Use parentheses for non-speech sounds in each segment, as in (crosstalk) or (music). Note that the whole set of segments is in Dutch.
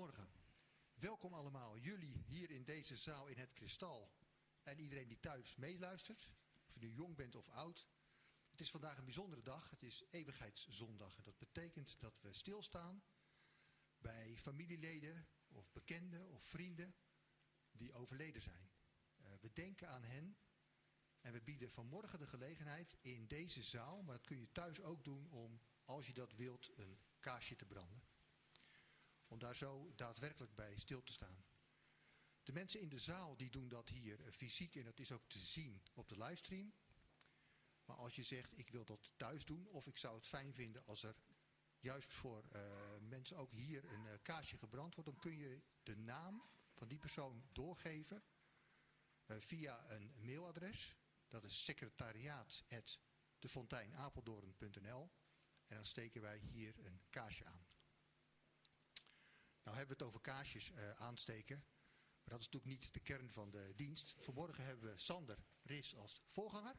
Goedemorgen. Welkom allemaal, jullie hier in deze zaal in het Kristal. En iedereen die thuis meeluistert, of je nu jong bent of oud. Het is vandaag een bijzondere dag, het is eeuwigheidszondag. En dat betekent dat we stilstaan bij familieleden of bekenden of vrienden die overleden zijn. Uh, we denken aan hen en we bieden vanmorgen de gelegenheid in deze zaal, maar dat kun je thuis ook doen om, als je dat wilt, een kaarsje te branden. Om daar zo daadwerkelijk bij stil te staan. De mensen in de zaal die doen dat hier eh, fysiek en dat is ook te zien op de livestream. Maar als je zegt ik wil dat thuis doen of ik zou het fijn vinden als er juist voor uh, mensen ook hier een uh, gebrand wordt. Dan kun je de naam van die persoon doorgeven via een mailadres. Dat is secretariaat.defonteinapeldoorn.nl En dan steken wij hier een kaarsje aan. Nou hebben we het over kaarsjes aansteken. Maar dat is natuurlijk niet de kern van de dienst. Vanmorgen hebben we Sander Ris als voorganger.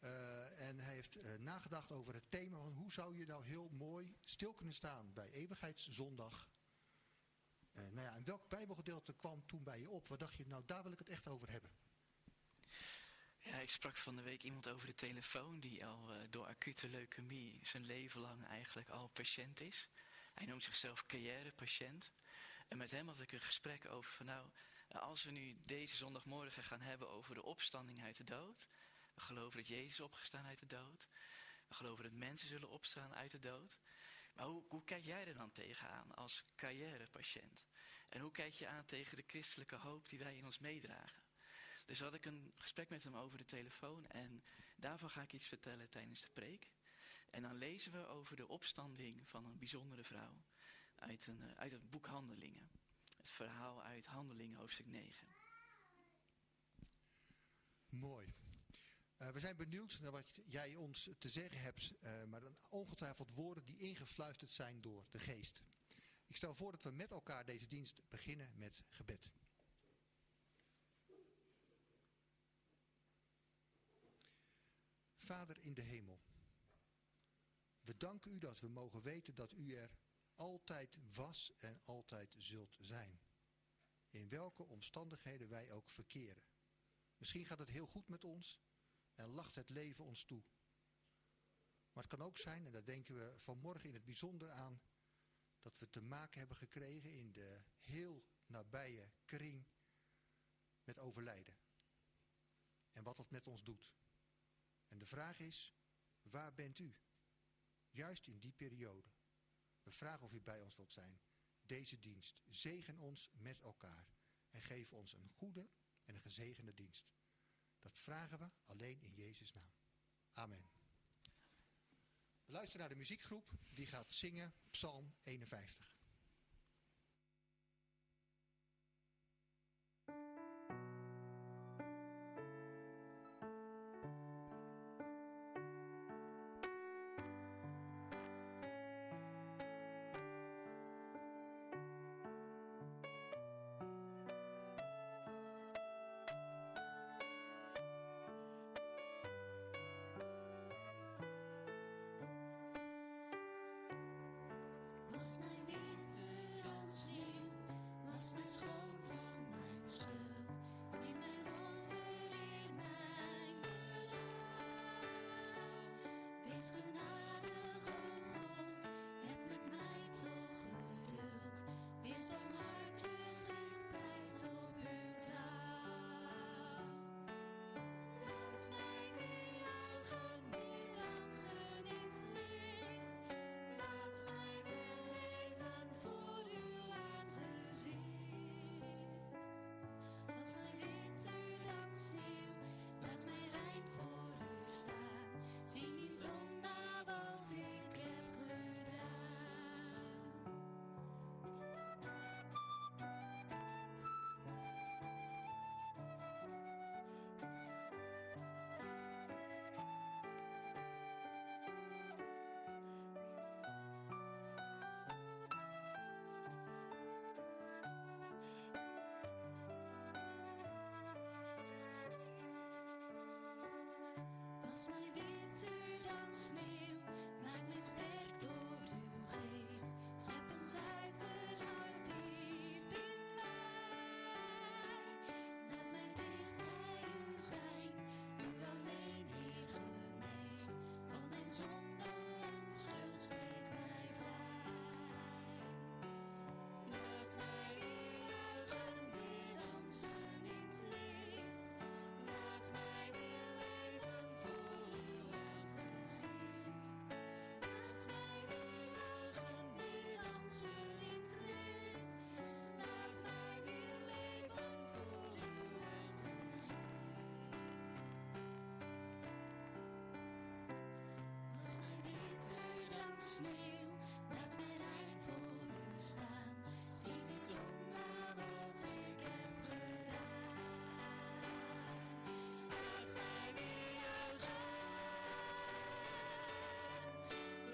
Uh, en hij heeft uh, nagedacht over het thema van hoe zou je nou heel mooi stil kunnen staan bij eeuwigheidszondag. Nou ja, en welk bijbelgedeelte kwam toen bij je op? Wat dacht je, nou daar wil ik het echt over hebben. Ja, ik sprak van de week iemand over de telefoon die al door acute leukemie zijn leven lang eigenlijk al patiënt is. Hij noemt zichzelf carrièrepatiënt. En met hem had ik een gesprek over van nou, als we nu deze zondagmorgen gaan hebben over de opstanding uit de dood we geloven dat Jezus is opgestaan uit de dood. We geloven dat mensen zullen opstaan uit de dood. Maar hoe, hoe kijk jij er dan tegenaan als carrièrepatiënt? En hoe kijk je aan tegen de christelijke hoop die wij in ons meedragen? Dus had ik een gesprek met hem over de telefoon en daarvan ga ik iets vertellen tijdens de preek. En dan lezen we over de opstanding van een bijzondere vrouw uit, een, eh, uit het boek Handelingen. Het verhaal uit Handelingen hoofdstuk 9. Mooi. Uh, we zijn benieuwd naar wat jij ons te zeggen hebt, uh, maar dan ongetwijfeld woorden die ingefluisterd zijn door de geest. Ik stel voor dat we met elkaar deze dienst beginnen met gebed. Vader in de hemel, we danken u dat we mogen weten dat u er altijd was en altijd zult zijn. In welke omstandigheden wij ook verkeren. Misschien gaat het heel goed met ons, en lacht het leven ons toe. Maar het kan ook zijn, en daar denken we vanmorgen in het bijzonder aan, dat we te maken hebben gekregen in de heel nabije kring met overlijden. En wat dat met ons doet. En de vraag is, waar bent u? Juist in die periode. We vragen of u bij ons wilt zijn. Deze dienst. Zegen ons met elkaar. En geef ons een goede en een gezegende dienst. Dat vragen we alleen in Jezus' naam. Amen. We luisteren naar de muziekgroep die gaat zingen Psalm 51. Sterk door uw geest. Sneeuw. Laat mij rein voor u staan. Zie niet om naar wat ik heb gedaan. Laat mij weer juichen.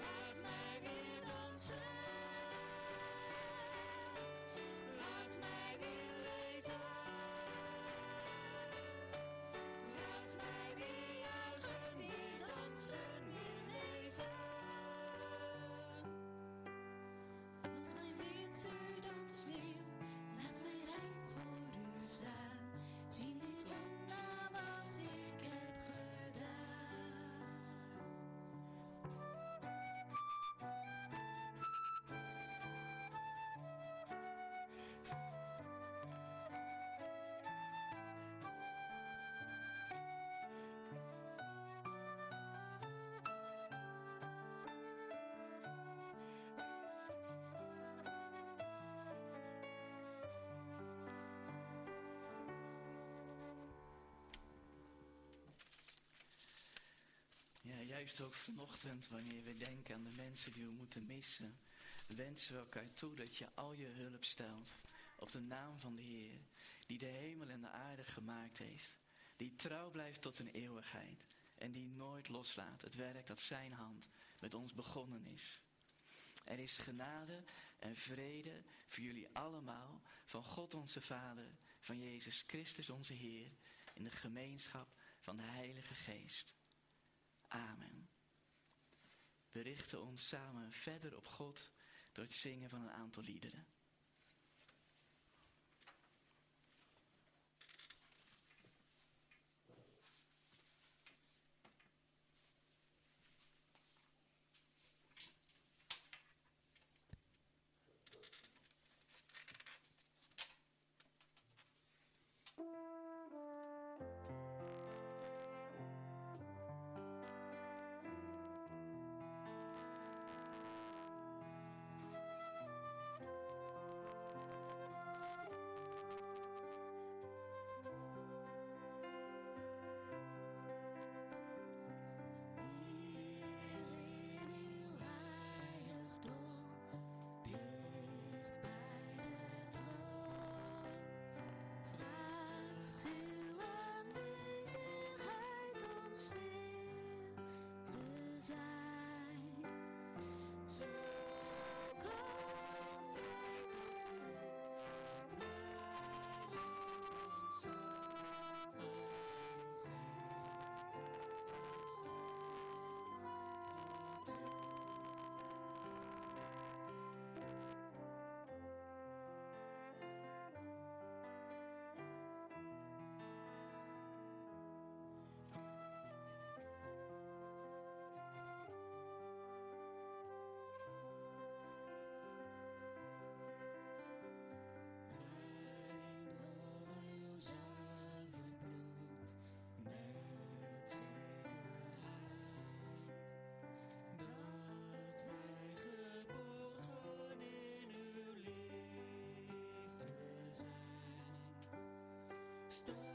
Laat mij weer dansen. Laat mij weer leven. Laat mij Als mijn winter dan sneeuw, laat juist ook vanochtend, wanneer we denken aan de mensen die we moeten missen, wensen we elkaar toe dat je al je hulp stelt op de naam van de Heer, die de hemel en de aarde gemaakt heeft, die trouw blijft tot een eeuwigheid en die nooit loslaat het werk dat Zijn hand met ons begonnen is. Er is genade en vrede voor jullie allemaal, van God onze Vader, van Jezus Christus onze Heer, in de gemeenschap van de Heilige Geest. Amen. We richten ons samen verder op God door het zingen van een aantal liederen. Staan wij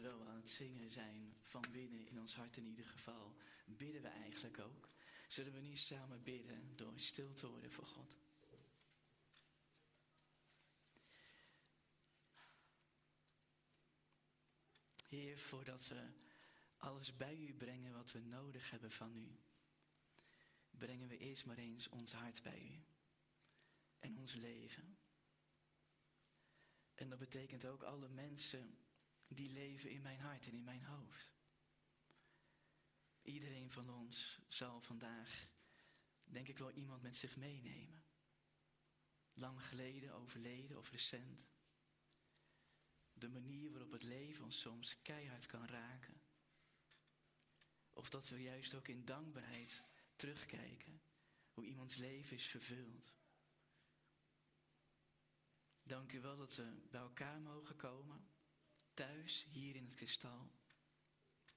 terwijl we aan het zingen zijn, van binnen in ons hart in ieder geval, bidden we eigenlijk ook. Zullen we nu samen bidden door stil te worden voor God? Heer, voordat we alles bij u brengen wat we nodig hebben van u, brengen we eerst maar eens ons hart bij u en ons leven. En dat betekent ook alle mensen die leven in mijn hart en in mijn hoofd. Iedereen van ons zal vandaag, denk ik wel, iemand met zich meenemen. Lang geleden, overleden of recent. De manier waarop het leven ons soms keihard kan raken. Of dat we juist ook in dankbaarheid terugkijken hoe iemands leven is vervuld. Dank u wel dat we bij elkaar mogen komen, thuis, hier in het kristal,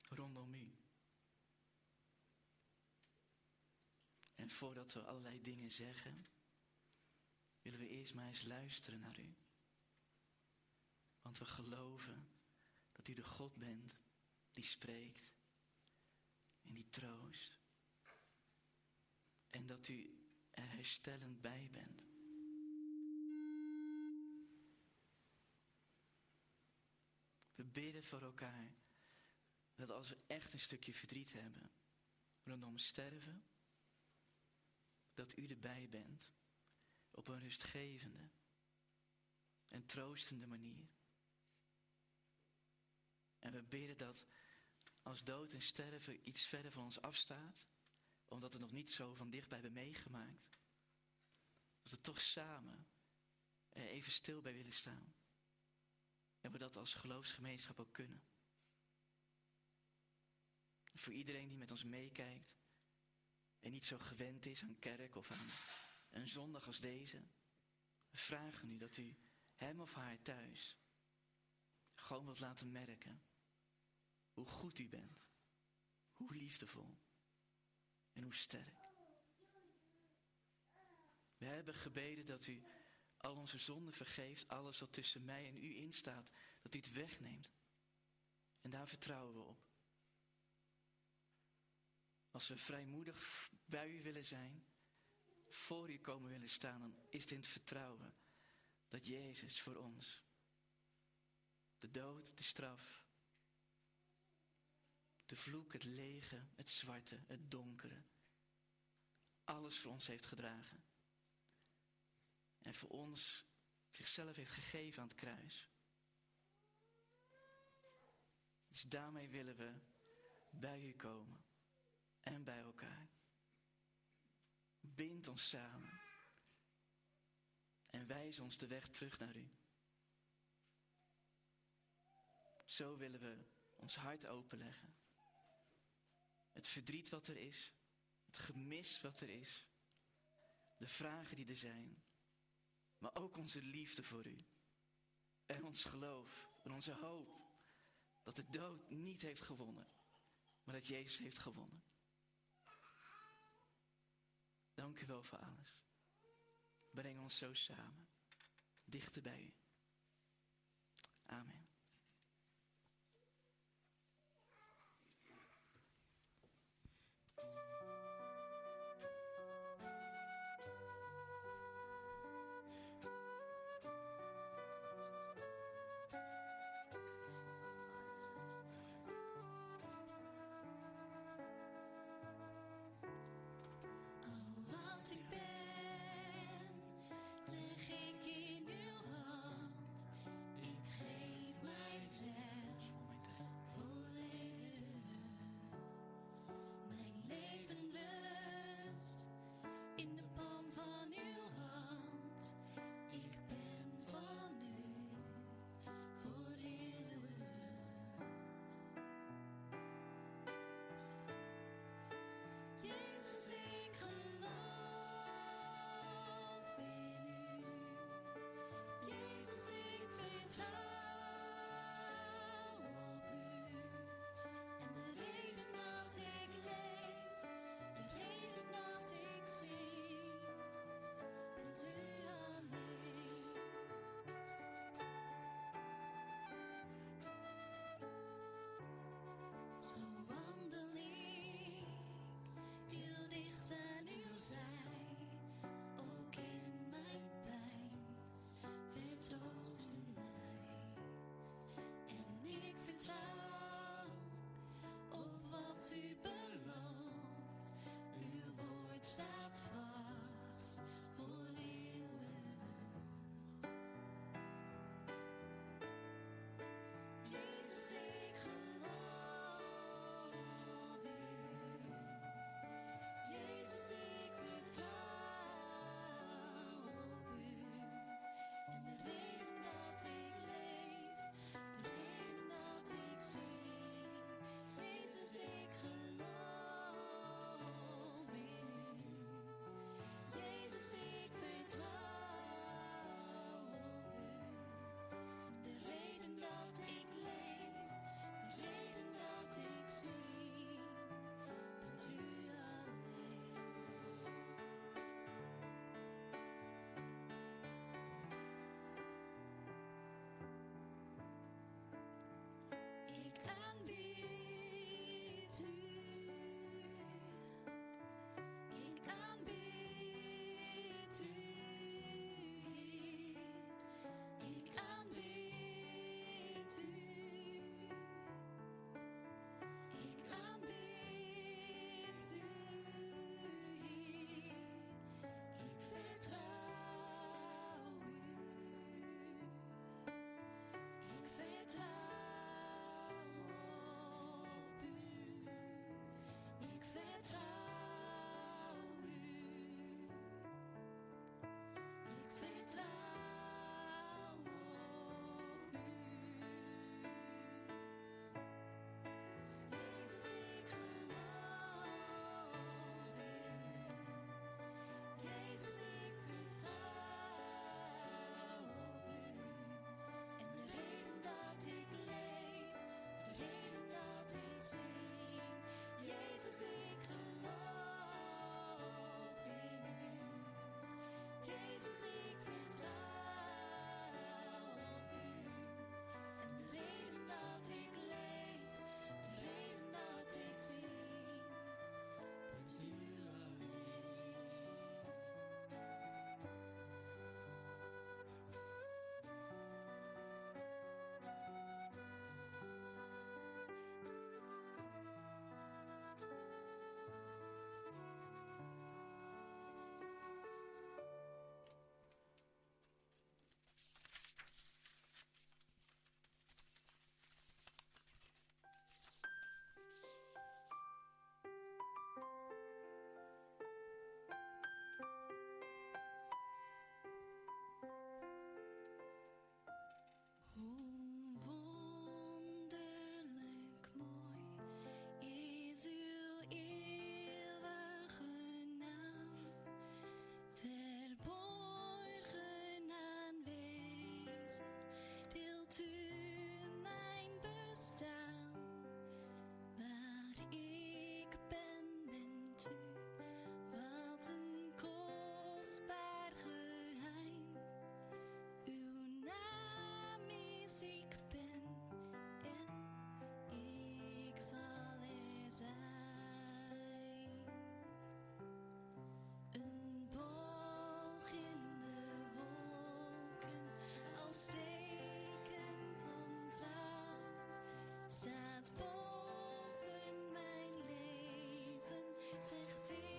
rondom u. En voordat we allerlei dingen zeggen, willen we eerst maar eens luisteren naar u. Want we geloven dat u de God bent die spreekt en die troost. En dat u er herstellend bij bent. We bidden voor elkaar dat als we echt een stukje verdriet hebben rondom sterven, dat u erbij bent op een rustgevende en troostende manier. En we bidden dat als dood en sterven iets verder van ons afstaat, omdat we nog niet zo van dichtbij hebben meegemaakt, dat we toch samen even stil bij willen staan. En we dat als geloofsgemeenschap ook kunnen. Voor iedereen die met ons meekijkt en niet zo gewend is aan kerk of aan een zondag als deze, we vragen u dat u hem of haar thuis gewoon wilt laten merken hoe goed u bent, hoe liefdevol en hoe sterk. We hebben gebeden dat u al onze zonden vergeeft, alles wat tussen mij en u instaat, dat u het wegneemt. En daar vertrouwen we op. Als we vrijmoedig bij u willen zijn, voor u komen willen staan, dan is het in het vertrouwen dat Jezus voor ons de dood, de straf, de vloek, het lege, het zwarte, het donkere, alles voor ons heeft gedragen. En voor ons zichzelf heeft gegeven aan het kruis. Dus daarmee willen we bij u komen en bij elkaar. Bind ons samen en wijs ons de weg terug naar u. Zo willen we ons hart openleggen. Het verdriet wat er is, het gemis wat er is, de vragen die er zijn, maar ook onze liefde voor u. En ons geloof en onze hoop dat de dood niet heeft gewonnen, maar dat Jezus heeft gewonnen. Dank u wel voor alles. Breng ons zo samen, dichter bij u. Amen. It's Ik ben bent u wat een kostbare geheim. Uw naam is ik ben en ik zal er zijn. zegt hij.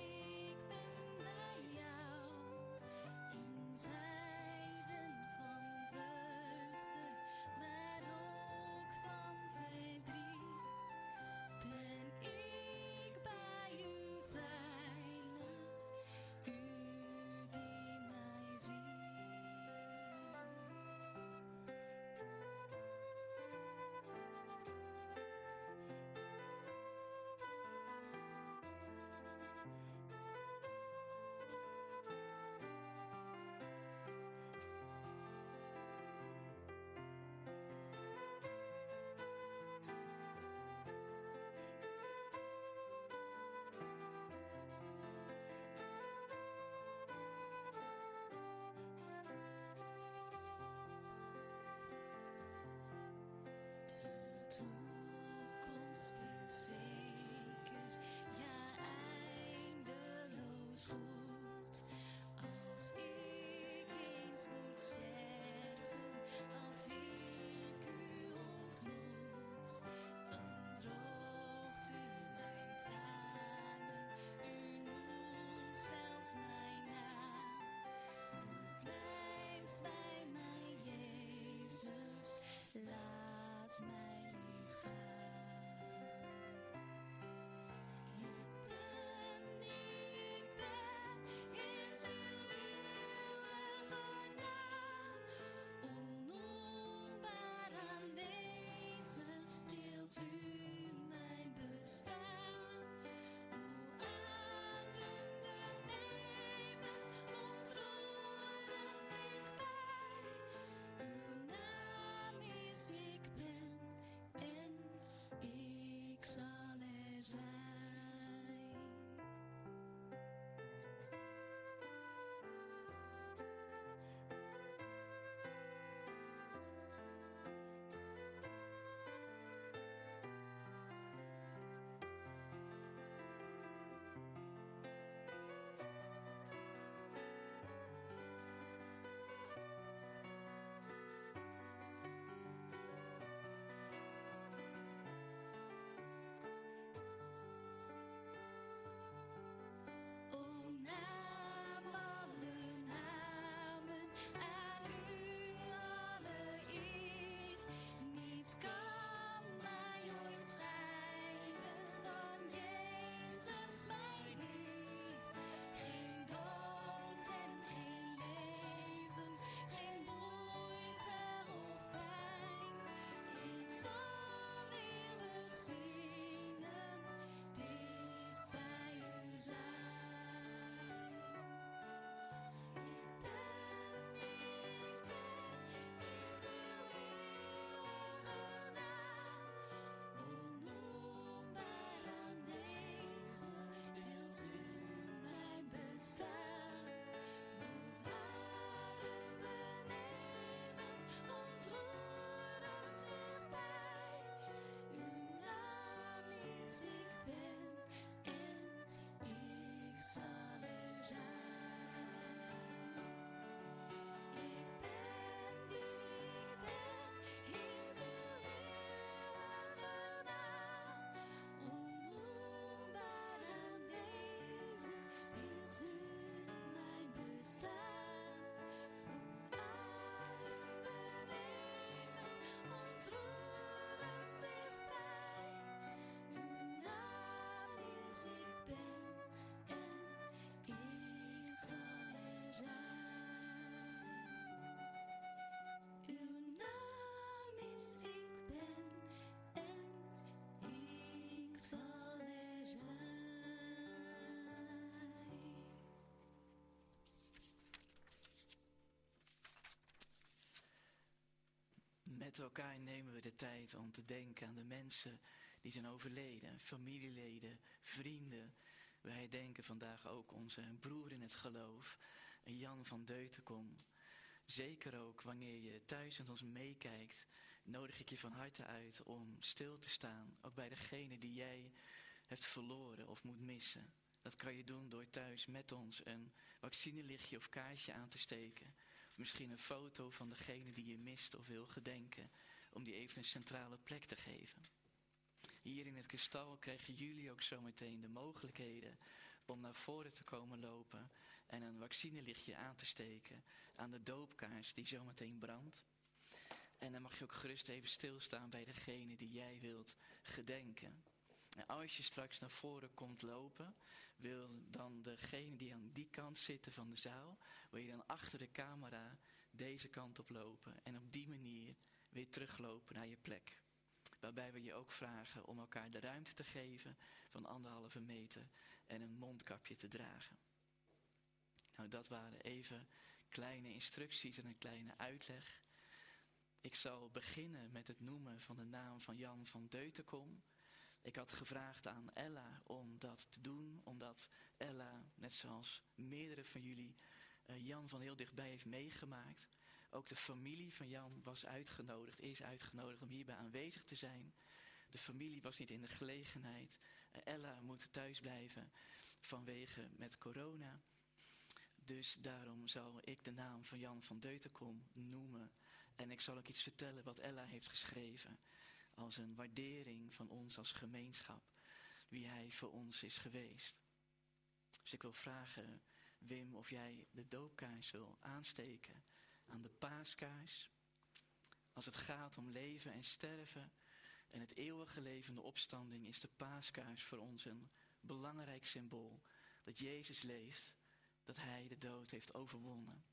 als ik eens moet sterven, als ik u ontmoet. It's gone. Met elkaar nemen we de tijd om te denken aan de mensen die zijn overleden, familieleden, vrienden. Wij denken vandaag ook onze broer in het geloof, Jan van Deutenkom. Zeker ook wanneer je thuis met ons meekijkt, nodig ik je van harte uit om stil te staan, ook bij degene die jij hebt verloren of moet missen. Dat kan je doen door thuis met ons een vaccinelichtje of kaarsje aan te steken. Misschien een foto van degene die je mist of wil gedenken, om die even een centrale plek te geven. Hier in het kristal krijgen jullie ook zometeen de mogelijkheden om naar voren te komen lopen en een vaccinelichtje aan te steken aan de doopkaars die zometeen brandt. En dan mag je ook gerust even stilstaan bij degene die jij wilt gedenken. Als je straks naar voren komt lopen, wil dan degene die aan die kant zitten van de zaal, wil je dan achter de camera deze kant op lopen en op die manier weer teruglopen naar je plek. Waarbij we je ook vragen om elkaar de ruimte te geven van anderhalve meter en een mondkapje te dragen. Nou, dat waren even kleine instructies en een kleine uitleg. Ik zal beginnen met het noemen van de naam van Jan van Deutenkom. Ik had gevraagd aan Ella om dat te doen, omdat Ella, net zoals meerdere van jullie, uh, Jan van heel dichtbij heeft meegemaakt. Ook de familie van Jan was uitgenodigd, is uitgenodigd om hierbij aanwezig te zijn. De familie was niet in de gelegenheid. Uh, Ella moet thuis blijven vanwege met corona. Dus daarom zal ik de naam van Jan van Deutenkom noemen. En ik zal ook iets vertellen wat Ella heeft geschreven. Als een waardering van ons als gemeenschap. Wie hij voor ons is geweest. Dus ik wil vragen, Wim, of jij de doopkaars wil aansteken aan de paaskaars. Als het gaat om leven en sterven en het eeuwige levende opstanding is de paaskaars voor ons een belangrijk symbool. Dat Jezus leeft, dat Hij de dood heeft overwonnen.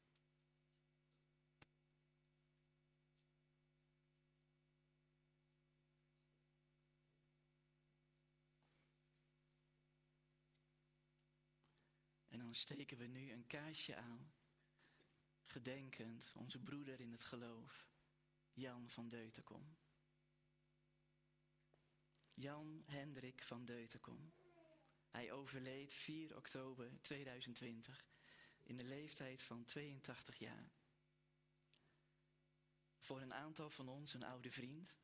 Steken we nu een kaarsje aan, gedenkend onze broeder in het geloof, Jan van Deutenkom. Jan Hendrik van Deutenkom. Hij overleed 4 oktober 2020 in de leeftijd van 82 jaar. Voor een aantal van ons een oude vriend.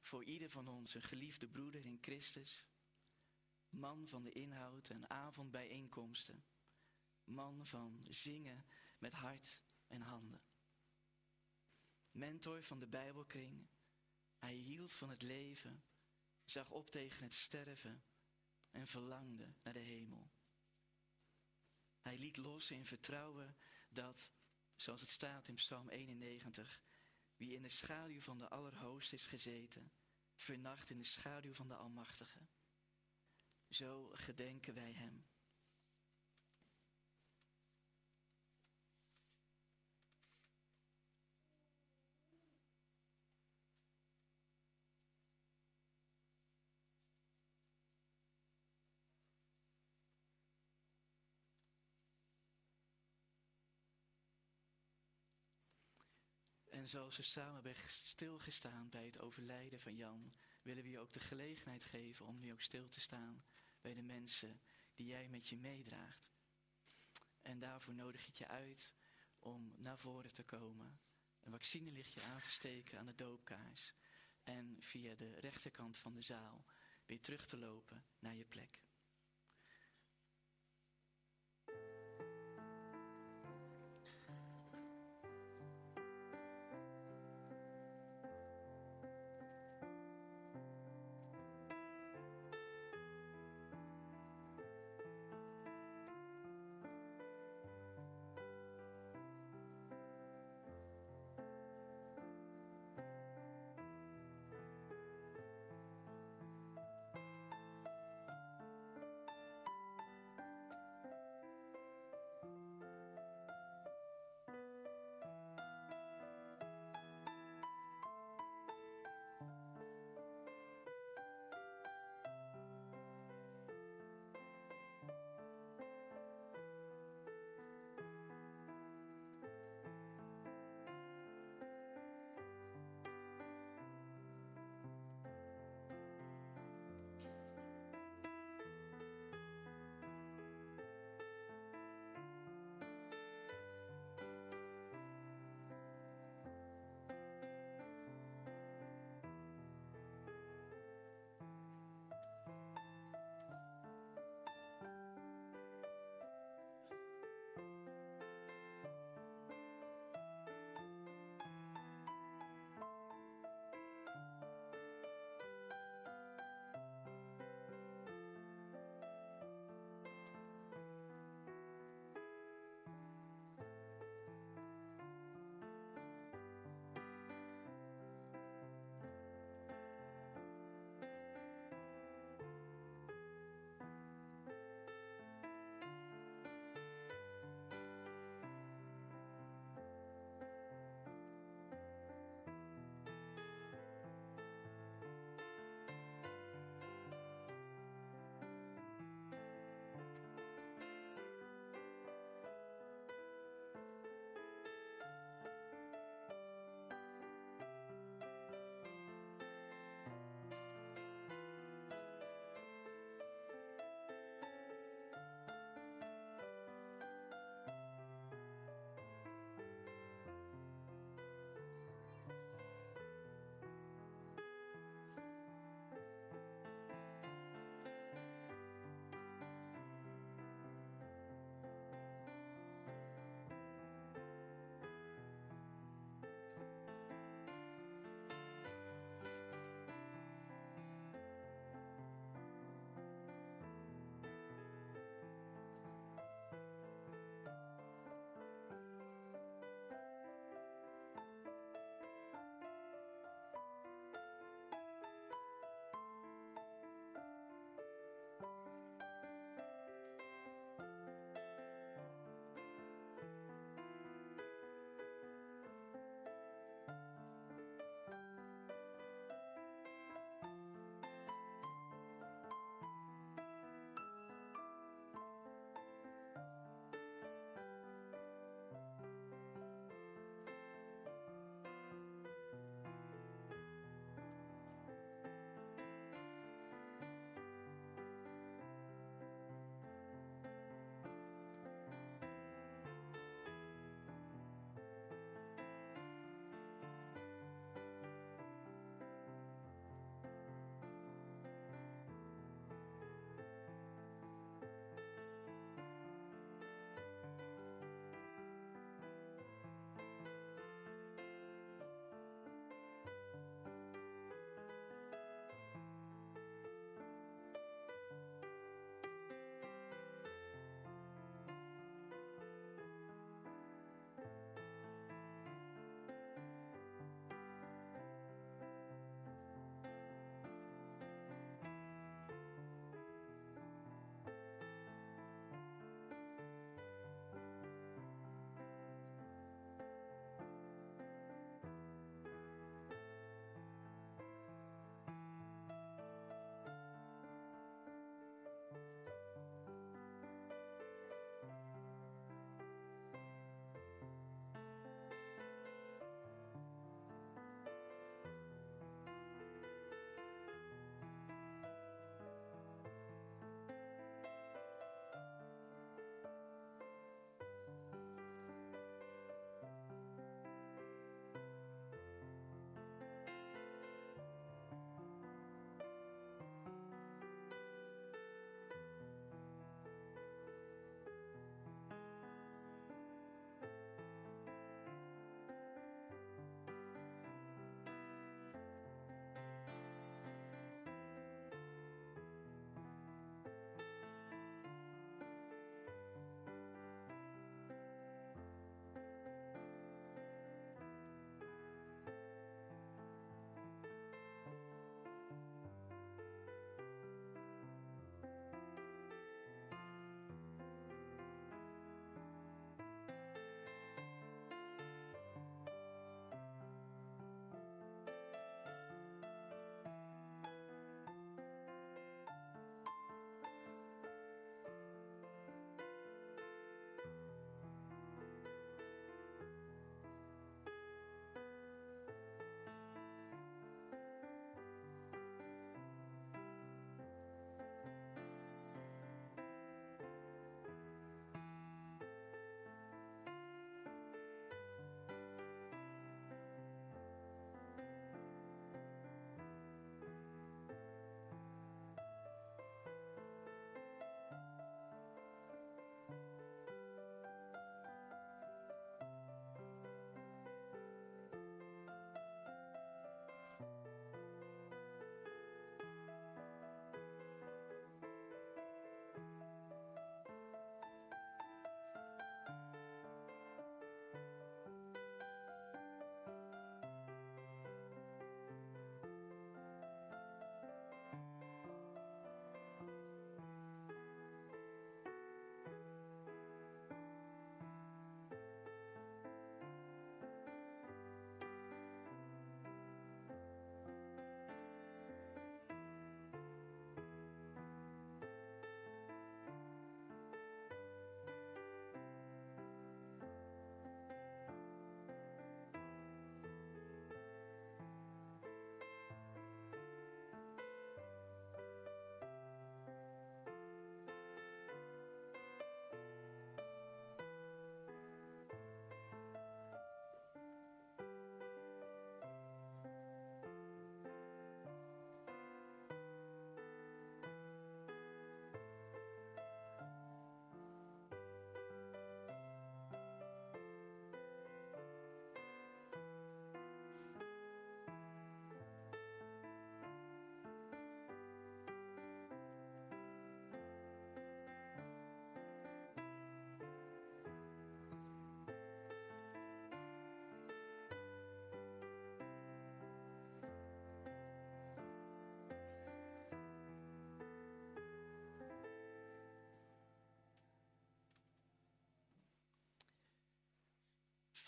Voor ieder van ons een geliefde broeder in Christus. Man van de inhoud en avondbijeenkomsten. Man van zingen met hart en handen. Mentor van de Bijbelkring. Hij hield van het leven, zag op tegen het sterven en verlangde naar de hemel. Hij liet los in vertrouwen dat, zoals het staat in Psalm 91, wie in de schaduw van de Allerhoogst is gezeten, vernacht in de schaduw van de Almachtige. Zo gedenken wij Hem. En zoals we samen hebben stilgestaan bij het overlijden van Jan, willen we je ook de gelegenheid geven om nu ook stil te staan bij de mensen die jij met je meedraagt. En daarvoor nodig ik je uit om naar voren te komen, een vaccinelichtje aan te steken aan de doopkaars en via de rechterkant van de zaal weer terug te lopen naar je plek.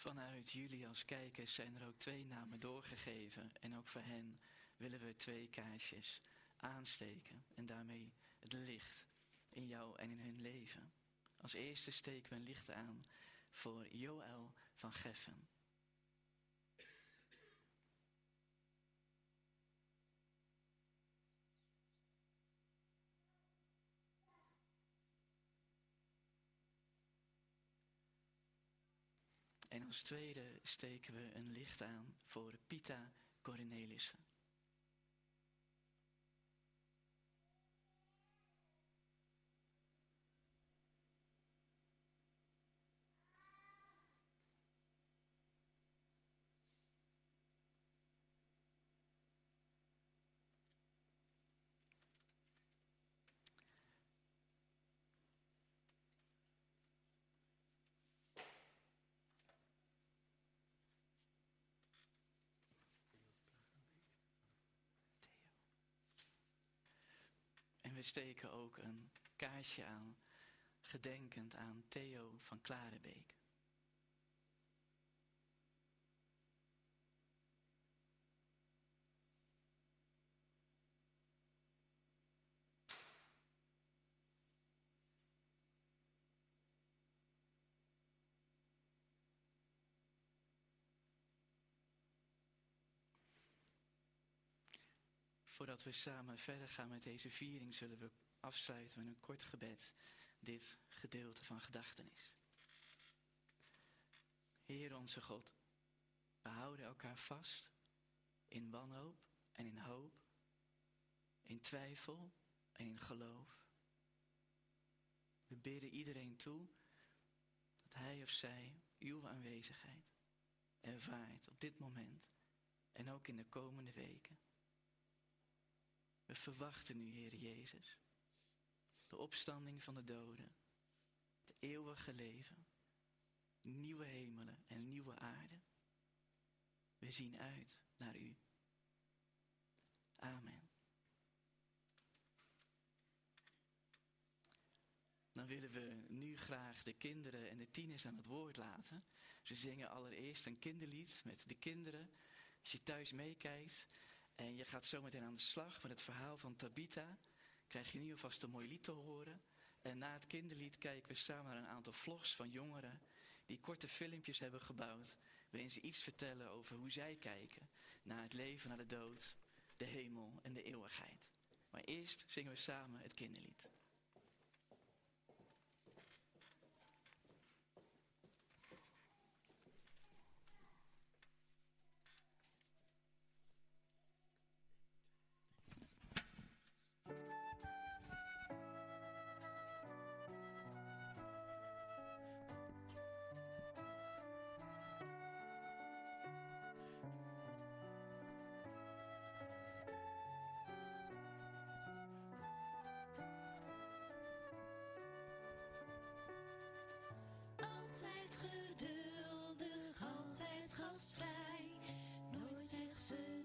Vanuit jullie als kijkers zijn er ook twee namen doorgegeven. En ook voor hen willen we twee kaarsjes aansteken. En daarmee het licht in jou en in hun leven. Als eerste steken we een licht aan voor Joël van Geffen. En als tweede steken we een licht aan voor Pita Cornelissen. We steken ook een kaarsje aan, gedenkend aan Theo van Klarenbeek. Voordat we samen verder gaan met deze viering, zullen we afsluiten met een kort gebed dit gedeelte van gedachtenis. Heer onze God, we houden elkaar vast in wanhoop en in hoop, in twijfel en in geloof. We bidden iedereen toe dat hij of zij uw aanwezigheid ervaart op dit moment en ook in de komende weken. We verwachten u, Heer Jezus, de opstanding van de doden, het eeuwige leven, nieuwe hemelen en nieuwe aarde. We zien uit naar u. Amen. Dan willen we nu graag de kinderen en de tieners aan het woord laten. Ze zingen allereerst een kinderlied met de kinderen. Als je thuis meekijkt, en je gaat zo meteen aan de slag met het verhaal van Tabita. Krijg je in ieder geval een mooi lied te horen. En na het kinderlied kijken we samen naar een aantal vlogs van jongeren die korte filmpjes hebben gebouwd. Waarin ze iets vertellen over hoe zij kijken naar het leven, naar de dood, de hemel en de eeuwigheid. Maar eerst zingen we samen het kinderlied. Altijd geduldig, altijd gastvrij. Nooit zegt ze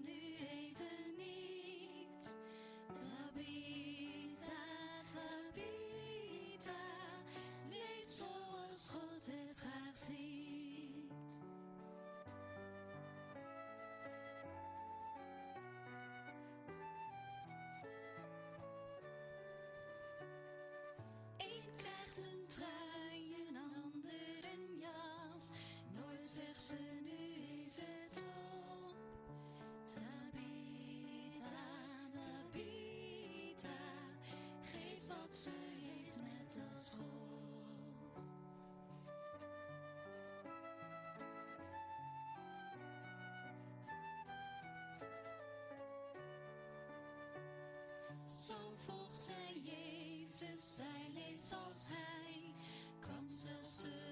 Jezus, zij leeft als Hij, kwam zelfs terug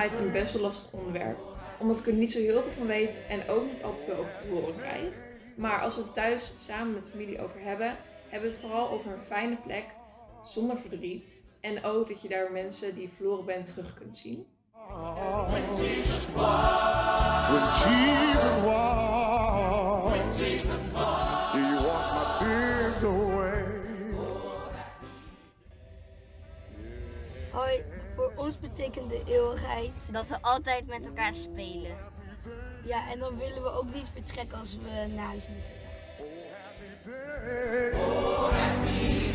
eeuwigheid vind ik best wel lastig onderwerp. Omdat ik er niet zo heel veel van weet en ook niet altijd veel over te horen krijg. Maar als we het thuis samen met familie over hebben, hebben we het vooral over een fijne plek, zonder verdriet. En ook dat je daar mensen die je verloren bent terug kunt zien. When Jesus was, when Jesus was, He washed my sins away. Hoi, betekent de eeuwigheid. Dat we altijd met elkaar spelen. Ja, en dan willen we ook niet vertrekken als we naar huis moeten.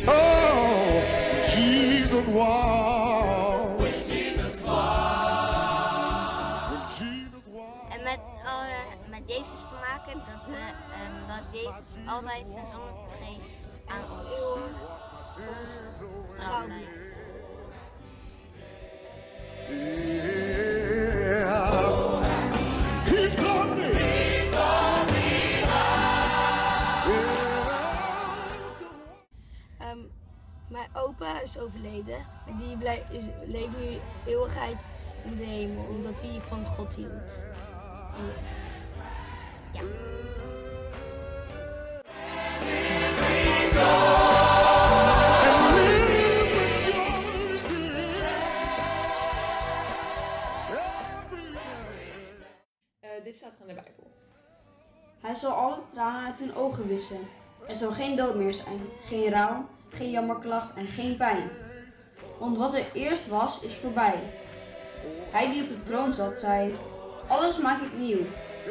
Oh, Jesus was. When Jesus was. En met, alle- met Jezus te maken dat, we, ehm, dat Jezus altijd zijn vergeet aan ons. Eeuwig ons Ehm, mijn opa is overleden, maar die blij, is, leeft nu eeuwigheid in de hemel, omdat hij van God hield. Ja. Dit staat er in de Bijbel. Hij zal alle tranen uit hun ogen wissen. Er zal geen dood meer zijn, geen rouw, geen jammerklacht en geen pijn. Want wat er eerst was, is voorbij. Hij die op de troon zat, zei: Alles maak ik nieuw.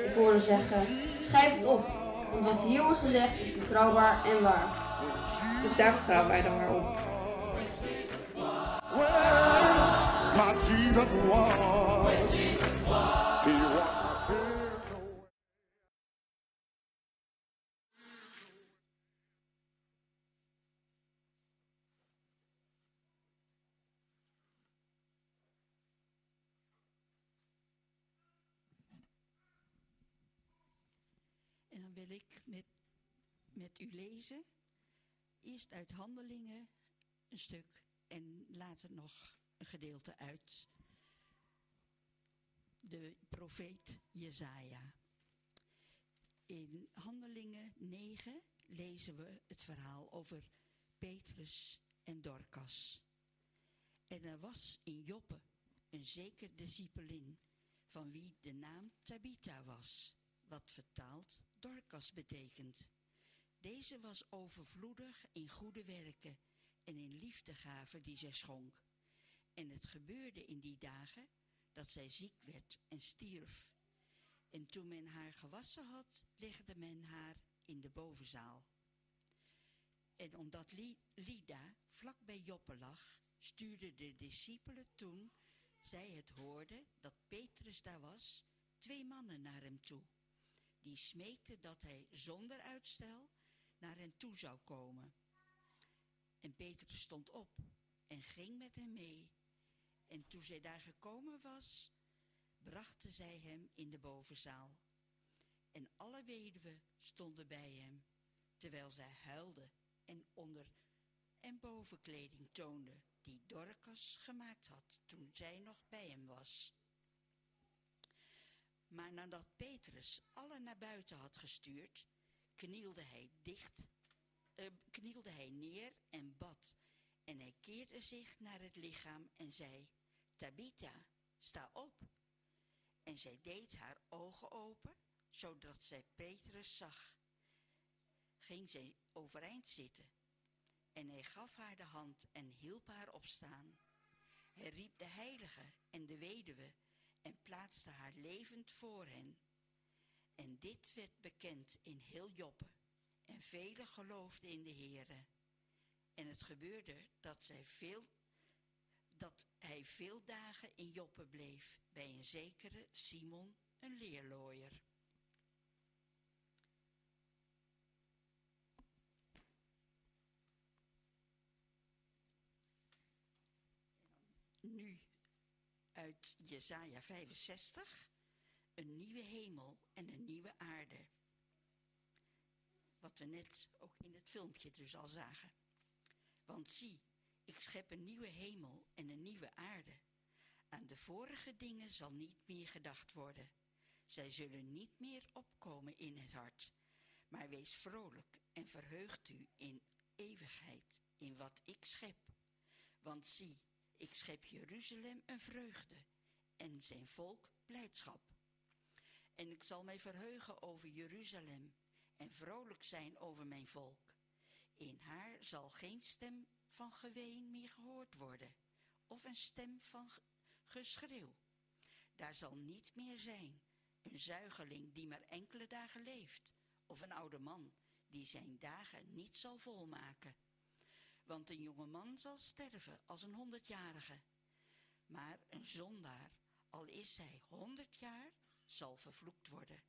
Ik hoorde zeggen: Schrijf het op, want wat hier wordt gezegd is betrouwbaar en waar. Dus daar vertrouwen wij dan maar op. My Jesus was. Wil ik met, met u lezen. Eerst uit Handelingen een stuk en later nog een gedeelte uit de profeet Jezaja. In Handelingen 9 lezen we het verhaal over Petrus en Dorcas. En er was in Joppe een zeker discipelin, van wie de naam Tabitha was, wat vertaald Dorcas betekent. Deze was overvloedig in goede werken en in liefdegaven die zij schonk. En het gebeurde in die dagen dat zij ziek werd en stierf. En toen men haar gewassen had, legde men haar in de bovenzaal. En omdat Li- Lida vlak bij Joppe lag, stuurden de discipelen toen zij het hoorden dat Petrus daar was, twee mannen naar hem toe. Die smeekten dat hij zonder uitstel naar hen toe zou komen. En Petrus stond op en ging met hem mee. En toen zij daar gekomen was, brachten zij hem in de bovenzaal. En alle weduwen stonden bij hem, terwijl zij huilden en onder en bovenkleding toonden, die Dorcas gemaakt had toen zij nog bij hem was. Maar nadat Petrus alle naar buiten had gestuurd, knielde hij dicht, eh, knielde hij neer en bad. En hij keerde zich naar het lichaam en zei, Tabitha, sta op. En zij deed haar ogen open, zodat zij Petrus zag. Ging zij overeind zitten. En hij gaf haar de hand en hielp haar opstaan. Hij riep de heilige en de weduwe en plaatste haar levend voor hen. En dit werd bekend in heel Joppe. En velen geloofden in de Heere. En het gebeurde dat, zij veel, dat hij veel dagen in Joppe bleef bij een zekere Simon, een leerlooier. Nu uit Jesaja 65, een nieuwe hemel en een nieuwe aarde. Wat we net ook in het filmpje dus al zagen. Want zie, ik schep een nieuwe hemel en een nieuwe aarde. Aan de vorige dingen zal niet meer gedacht worden. Zij zullen niet meer opkomen in het hart. Maar wees vrolijk en verheugt u in eeuwigheid in wat ik schep. Want zie, ik schep Jeruzalem een vreugde en zijn volk blijdschap. En ik zal mij verheugen over Jeruzalem en vrolijk zijn over mijn volk. In haar zal geen stem van geween meer gehoord worden, of een stem van ge- geschreeuw. Daar zal niet meer zijn een zuigeling die maar enkele dagen leeft, of een oude man die zijn dagen niet zal volmaken. Want een jonge man zal sterven als een honderdjarige, maar een zondaar, al is hij honderd jaar, zal vervloekt worden.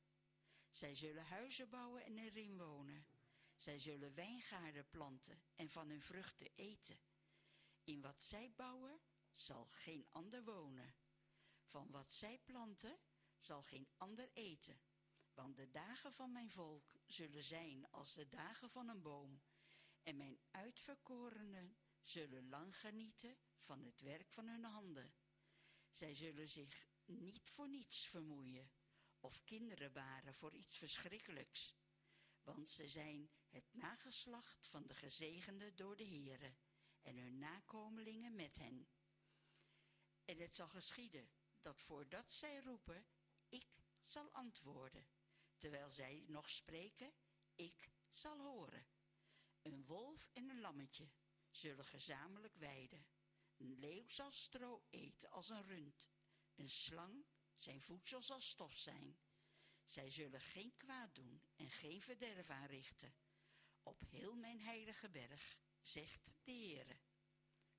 Zij zullen huizen bouwen en erin wonen. Zij zullen wijngaarden planten en van hun vruchten eten. In wat zij bouwen zal geen ander wonen. Van wat zij planten zal geen ander eten. Want de dagen van mijn volk zullen zijn als de dagen van een boom. En mijn uitverkorenen zullen lang genieten van het werk van hun handen. Zij zullen zich niet voor niets vermoeien of kinderen baren voor iets verschrikkelijks. Want ze zijn het nageslacht van de gezegenden door de Heere en hun nakomelingen met hen. En het zal geschieden dat voordat zij roepen, ik zal antwoorden. Terwijl zij nog spreken, ik zal horen. Een wolf en een lammetje zullen gezamenlijk weiden. Een leeuw zal stro eten als een rund. Een slang zijn voedsel zal stof zijn. Zij zullen geen kwaad doen en geen verderf aanrichten. Op heel mijn heilige berg, zegt de Heere.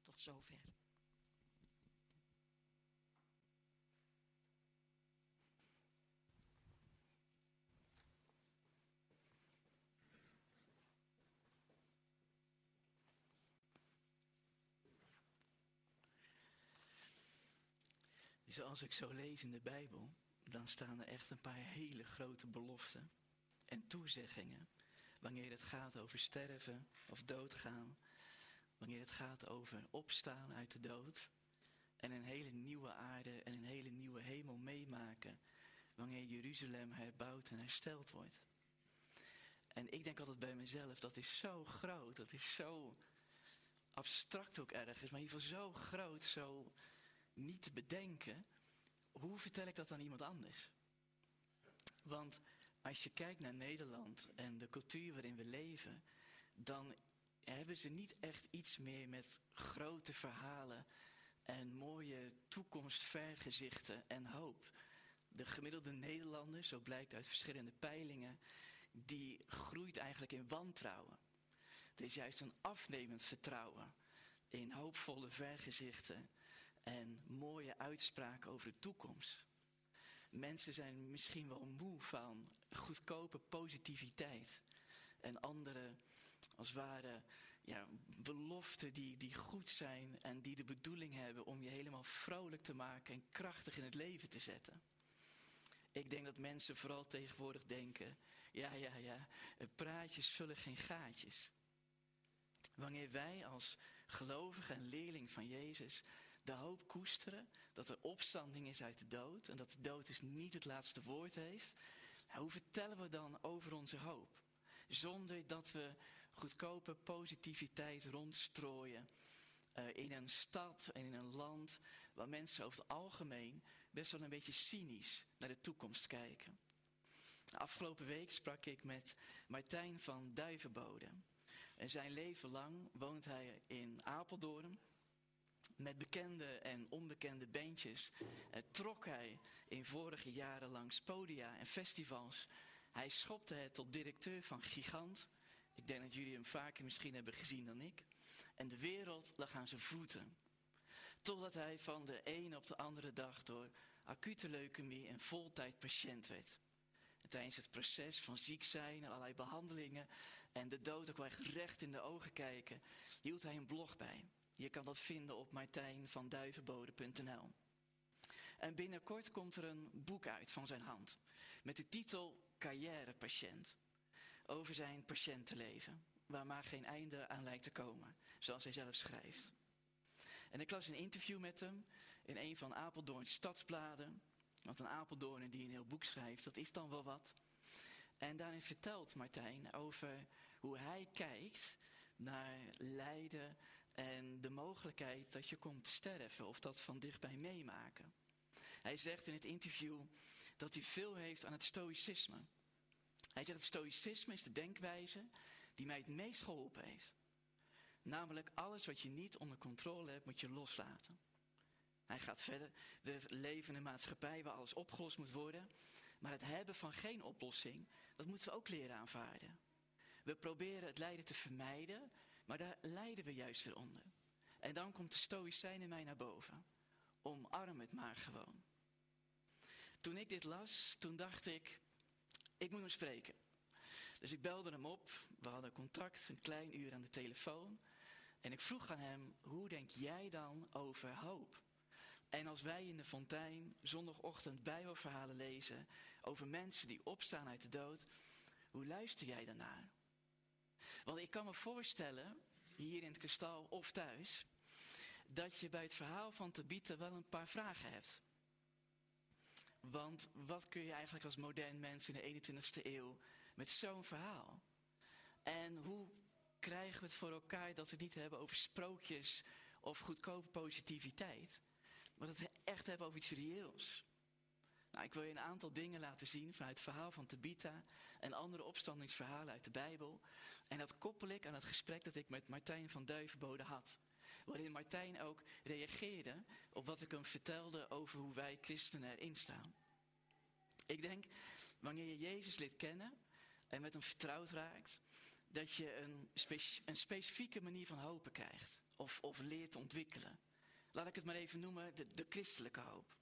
Tot zover. Als ik zo lees in de Bijbel, dan staan er echt een paar hele grote beloften en toezeggingen. Wanneer het gaat over sterven of doodgaan. Wanneer het gaat over opstaan uit de dood. En een hele nieuwe aarde en een hele nieuwe hemel meemaken. Wanneer Jeruzalem herbouwd en hersteld wordt. En ik denk altijd bij mezelf, dat is zo groot, dat is zo abstract ook ergens, maar in ieder geval zo groot, zo niet bedenken. Hoe vertel ik dat aan iemand anders? Want als je kijkt naar Nederland en de cultuur waarin we leven, dan hebben ze niet echt iets meer met grote verhalen en mooie toekomstvergezichten en hoop. De gemiddelde Nederlander, zo blijkt uit verschillende peilingen, die groeit eigenlijk in wantrouwen. Er is juist een afnemend vertrouwen in hoopvolle vergezichten en mooie uitspraken over de toekomst. Mensen zijn misschien wel moe van goedkope positiviteit en andere, als ware, ja, beloften die, die goed zijn en die de bedoeling hebben om je helemaal vrolijk te maken en krachtig in het leven te zetten. Ik denk dat mensen vooral tegenwoordig denken, ja, ja, ja, praatjes vullen geen gaatjes. Wanneer wij als gelovige en leerling van Jezus de hoop koesteren dat er opstanding is uit de dood en dat de dood dus niet het laatste woord heeft, nou, hoe vertellen we dan over onze hoop? Zonder dat we goedkope positiviteit rondstrooien uh, in een stad en in een land waar mensen over het algemeen best wel een beetje cynisch naar de toekomst kijken. Afgelopen week sprak ik met Martijn van Duivenbode. En zijn leven lang woont hij in Apeldoorn. Met bekende en onbekende bandjes eh, trok hij in vorige jaren langs podia en festivals. Hij schopte het tot directeur van Gigant. Ik denk dat jullie hem vaker misschien hebben gezien dan ik. En de wereld lag aan zijn voeten. Totdat hij van de een op de andere dag door acute leukemie een voltijd patiënt werd. En tijdens het proces van ziek zijn en allerlei behandelingen en de dood ook wel echt recht in de ogen kijken, hield hij een blog bij. Je kan dat vinden op martijnvanduivenbode.nl. En binnenkort komt er een boek uit van zijn hand. Met de titel Carrièrepatiënt. Over zijn patiëntenleven. Waar maar geen einde aan lijkt te komen. Zoals hij zelf schrijft. En ik las een interview met hem in een van Apeldoorns stadsbladen. Want een Apeldoorner die een heel boek schrijft, dat is dan wel wat. En daarin vertelt Martijn over hoe hij kijkt naar lijden en de mogelijkheid dat je komt te sterven of dat van dichtbij meemaken. Hij zegt in het interview dat hij veel heeft aan het stoïcisme. Hij zegt het stoïcisme is de denkwijze die mij het meest geholpen heeft. Namelijk alles wat je niet onder controle hebt moet je loslaten. Hij gaat verder. We leven in een maatschappij waar alles opgelost moet worden. Maar het hebben van geen oplossing, dat moeten we ook leren aanvaarden. We proberen het lijden te vermijden, maar daar lijden we juist weer onder. En dan komt de stoïcijn in mij naar boven. Omarm het maar gewoon. Toen ik dit las, toen dacht ik, ik moet hem spreken. Dus ik belde hem op, we hadden contact, een klein uur aan de telefoon. En ik vroeg aan hem, hoe denk jij dan over hoop? En als wij in de fontein zondagochtend bijbelverhalen lezen over mensen die opstaan uit de dood, hoe luister jij daarnaar? Want ik kan me voorstellen, hier in het kristal of thuis, dat je bij het verhaal van Tabitha wel een paar vragen hebt. Want wat kun je eigenlijk als modern mens in de 21ste eeuw met zo'n verhaal? En hoe krijgen we het voor elkaar dat we het niet hebben over sprookjes of goedkope positiviteit, maar dat we echt hebben over iets reëels? Nou, ik wil je een aantal dingen laten zien vanuit het verhaal van Tabitha en andere opstandingsverhalen uit de Bijbel. En dat koppel ik aan het gesprek dat ik met Martijn van Duivenbode had. Waarin Martijn ook reageerde op wat ik hem vertelde over hoe wij christenen erin staan. Ik denk, wanneer je Jezus leert kennen en met hem vertrouwd raakt, dat je een, speci een specifieke manier van hopen krijgt. Of, of leert ontwikkelen. Laat ik het maar even noemen, de christelijke hoop.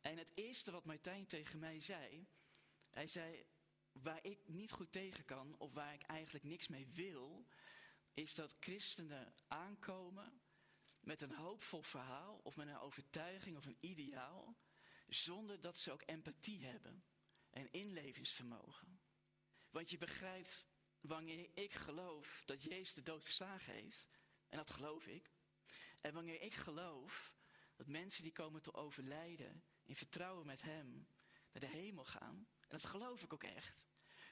En het eerste wat Martijn tegen mij zei, hij zei, waar ik niet goed tegen kan, of waar ik eigenlijk niks mee wil, is dat christenen aankomen met een hoopvol verhaal, of met een overtuiging of een ideaal, zonder dat ze ook empathie hebben en inlevingsvermogen. Want je begrijpt, wanneer ik geloof dat Jezus de dood verslagen heeft, en dat geloof ik, en wanneer ik geloof dat mensen die komen te overlijden in vertrouwen met Hem naar de hemel gaan, en dat geloof ik ook echt.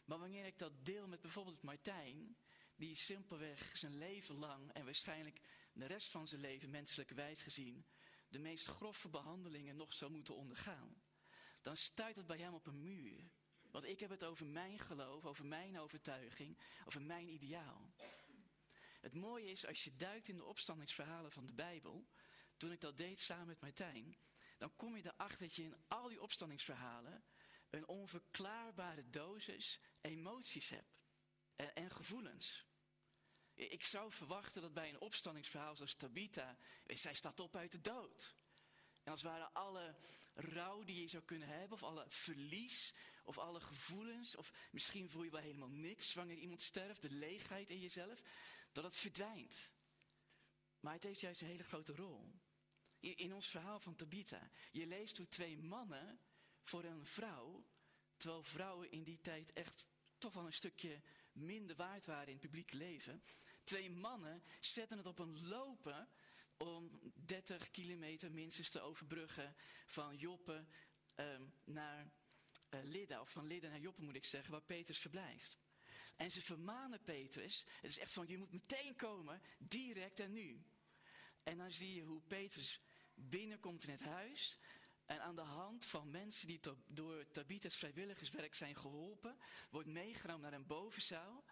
Maar wanneer ik dat deel met bijvoorbeeld Martijn, die simpelweg zijn leven lang en waarschijnlijk de rest van zijn leven menselijk wijs gezien de meest grove behandelingen nog zou moeten ondergaan, dan stuit het bij hem op een muur. Want ik heb het over mijn geloof, over mijn overtuiging, over mijn ideaal. Het mooie is, als je duikt in de opstandingsverhalen van de Bijbel, toen ik dat deed samen met Martijn, dan kom je erachter dat je in al die opstandingsverhalen een onverklaarbare dosis emoties hebt en, en gevoelens. Ik zou verwachten dat bij een opstandingsverhaal zoals Tabitha, zij staat op uit de dood. En als het alle rouw die je zou kunnen hebben, of alle verlies, of alle gevoelens, of misschien voel je wel helemaal niks wanneer iemand sterft, de leegheid in jezelf, dat het verdwijnt. Maar het heeft juist een hele grote rol. In ons verhaal van Tabitha, je leest hoe twee mannen voor een vrouw, terwijl vrouwen in die tijd echt toch wel een stukje minder waard waren in het publieke leven. Twee mannen zetten het op een lopen om 30 kilometer minstens te overbruggen van Joppe ehm, naar uh, of van Lidda naar Joppe moet ik zeggen, waar Petrus verblijft. En ze vermanen Petrus, het is echt van je moet meteen komen, direct en nu. En dan zie je hoe Petrus binnenkomt in het huis en aan de hand van mensen die door Tabitha's vrijwilligerswerk zijn geholpen, wordt meegenomen naar een bovenzaal.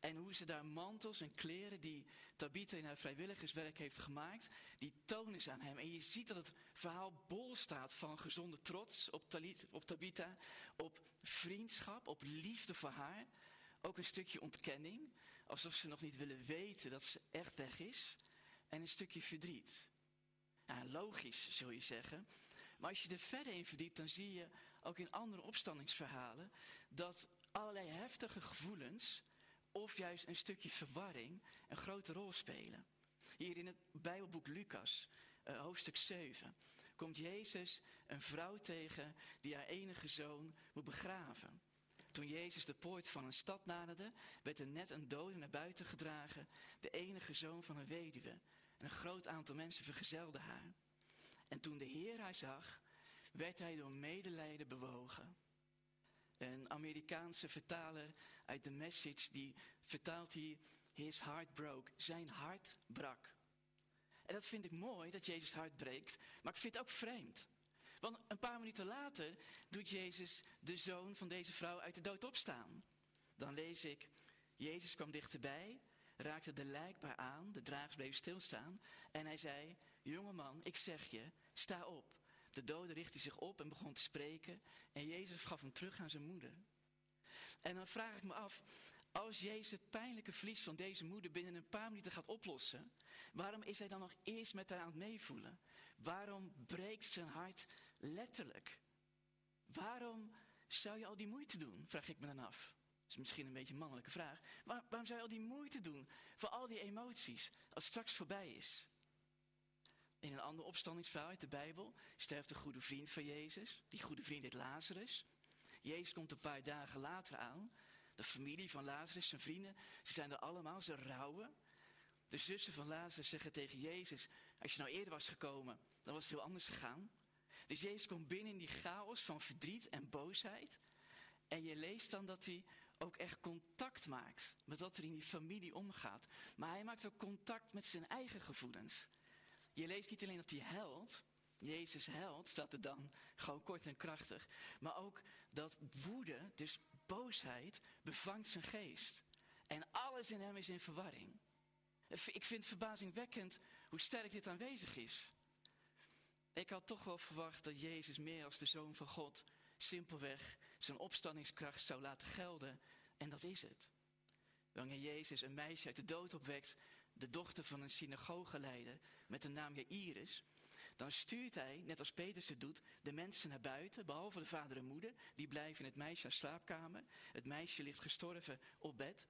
En hoe ze daar mantels en kleren die Tabitha in haar vrijwilligerswerk heeft gemaakt, die tonen ze aan hem. En je ziet dat het verhaal bol staat van gezonde trots op, Talit, op Tabitha, op vriendschap, op liefde voor haar. Ook een stukje ontkenning, alsof ze nog niet willen weten dat ze echt weg is. En een stukje verdriet. Ja, logisch, zul je zeggen. Maar als je er verder in verdiept, dan zie je ook in andere opstandingsverhalen dat allerlei heftige gevoelens of juist een stukje verwarring een grote rol spelen. Hier in het Bijbelboek Lucas, uh, hoofdstuk 7, komt Jezus een vrouw tegen die haar enige zoon moet begraven. Toen Jezus de poort van een stad naderde, werd er net een dode naar buiten gedragen, de enige zoon van een weduwe. En een groot aantal mensen vergezelden haar. En toen de Heer haar zag, werd hij door medelijden bewogen. Een Amerikaanse vertaler uit de Message, die vertaalt hier, his heart broke. Zijn hart brak. En dat vind ik mooi, dat Jezus hart breekt, maar ik vind het ook vreemd. Want een paar minuten later doet Jezus de zoon van deze vrouw uit de dood opstaan. Dan lees ik, Jezus kwam dichterbij, raakte de lijkbaar aan, de dragers bleef stilstaan. En hij zei, jongeman, ik zeg je, sta op. De dode richtte zich op en begon te spreken. En Jezus gaf hem terug aan zijn moeder. En dan vraag ik me af, als Jezus het pijnlijke verlies van deze moeder binnen een paar minuten gaat oplossen, waarom is hij dan nog eerst met haar aan het meevoelen? Waarom breekt zijn hart letterlijk? Waarom zou je al die moeite doen? Vraag ik me dan af. Is misschien een beetje een mannelijke vraag. Waarom zou je al die moeite doen voor al die emoties als straks voorbij is? In een ander opstandingsverhaal uit de Bijbel sterft een goede vriend van Jezus. Die goede vriend heet Lazarus. Jezus komt een paar dagen later aan. De familie van Lazarus, zijn vrienden, ze zijn er allemaal, ze rouwen. De zussen van Lazarus zeggen tegen Jezus, als je nou eerder was gekomen, dan was het heel anders gegaan. Dus Jezus komt binnen in die chaos van verdriet en boosheid. En je leest dan dat hij ook echt contact maakt met wat er in die familie omgaat. Maar hij maakt ook contact met zijn eigen gevoelens. Je leest niet alleen dat hij huilt, Jezus huilt, staat er dan, gewoon kort en krachtig. Maar ook dat woede, dus boosheid, bevangt zijn geest. En alles in hem is in verwarring. Ik vind het verbazingwekkend hoe sterk dit aanwezig is. Ik had toch wel verwacht dat Jezus meer als de Zoon van God simpelweg zijn opstandingskracht zou laten gelden. En dat is het. Wanneer Jezus een meisje uit de dood opwekt, de dochter van een synagogeleider met de naam Jairus, dan stuurt hij, net als Petrus het doet, de mensen naar buiten, behalve de vader en moeder. Die blijven in het meisje naar slaapkamer. Het meisje ligt gestorven op bed.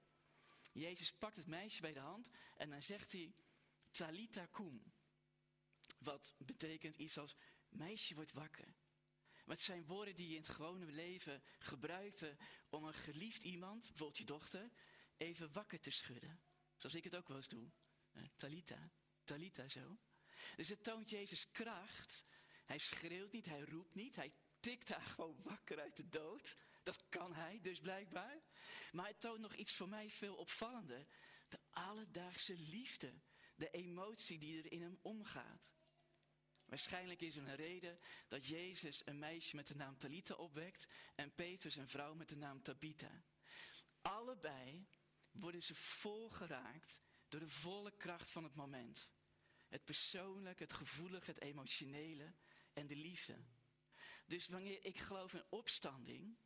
Jezus pakt het meisje bij de hand en dan zegt hij, Talita kum. Wat betekent iets als, meisje wordt wakker. Maar het zijn woorden die je in het gewone leven gebruikte om een geliefd iemand, bijvoorbeeld je dochter, even wakker te schudden. Zoals ik het ook wel eens doe. Talita, Talita zo. Dus het toont Jezus kracht. Hij schreeuwt niet, hij roept niet, hij tikt haar gewoon wakker uit de dood. Dat kan hij dus blijkbaar. Maar het toont nog iets voor mij veel opvallender. De alledaagse liefde. De emotie die er in hem omgaat. Waarschijnlijk is er een reden dat Jezus een meisje met de naam Talita opwekt en Petrus een vrouw met de naam Tabitha. Allebei worden ze volgeraakt door de volle kracht van het moment. Het persoonlijke, het gevoelige, het emotionele en de liefde. Dus wanneer ik geloof in opstanding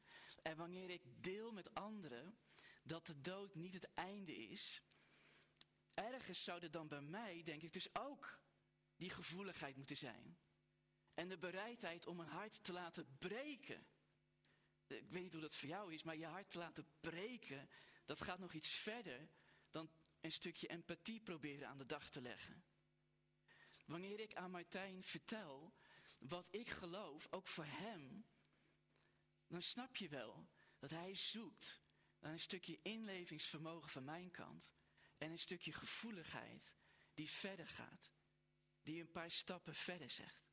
en wanneer ik deel met anderen dat de dood niet het einde is, ergens zou er dan bij mij, denk ik, dus ook die gevoeligheid moeten zijn. En de bereidheid om een hart te laten breken. Ik weet niet hoe dat voor jou is, maar je hart te laten breken, dat gaat nog iets verder dan een stukje empathie proberen aan de dag te leggen. Wanneer ik aan Martijn vertel wat ik geloof, ook voor hem, dan snap je wel dat hij zoekt naar een stukje inlevingsvermogen van mijn kant en een stukje gevoeligheid die verder gaat, die een paar stappen verder zegt.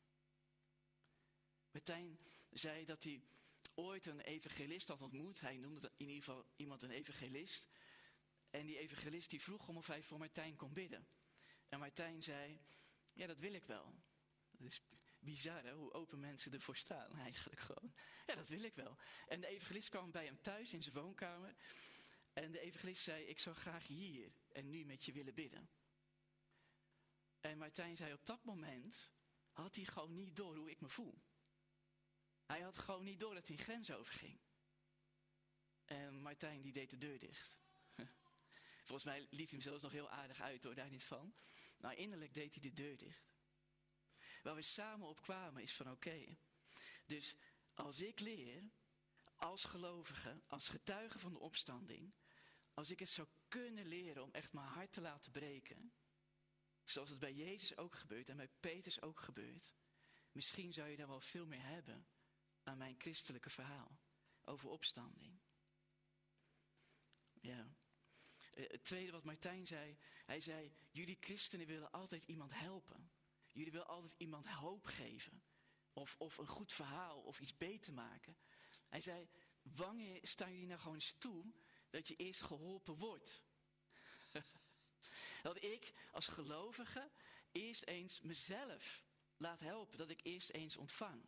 Martijn zei dat hij ooit een evangelist had ontmoet. Hij noemde in ieder geval iemand een evangelist. En die evangelist die vroeg om of hij voor Martijn kon bidden. En Martijn zei, ja dat wil ik wel. Dat is bizar hè, hoe open mensen ervoor staan eigenlijk gewoon. Ja dat wil ik wel. En de evangelist kwam bij hem thuis in zijn woonkamer. En de evangelist zei, ik zou graag hier en nu met je willen bidden. En Martijn zei op dat moment, had hij gewoon niet door hoe ik me voel. Hij had gewoon niet door dat hij een grens overging. En Martijn die deed de deur dicht. (laughs) Volgens mij liet hij hem zelfs nog heel aardig uit hoor, daar niet van. Maar innerlijk deed hij de deur dicht. Waar we samen op kwamen is van oké. dus als ik leer, als gelovige, als getuige van de opstanding, als ik het zou kunnen leren om echt mijn hart te laten breken, zoals het bij Jezus ook gebeurt en bij Petrus ook gebeurt, misschien zou je dan wel veel meer hebben aan mijn christelijke verhaal over opstanding. Ja. Eh, het tweede wat Martijn zei, hij zei, jullie christenen willen altijd iemand helpen. Jullie willen altijd iemand hoop geven. Of, of een goed verhaal of iets beter maken. Hij zei, wanneer staan jullie nou gewoon eens toe dat je eerst geholpen wordt? Dat ik als gelovige eerst eens mezelf laat helpen, dat ik eerst eens ontvang.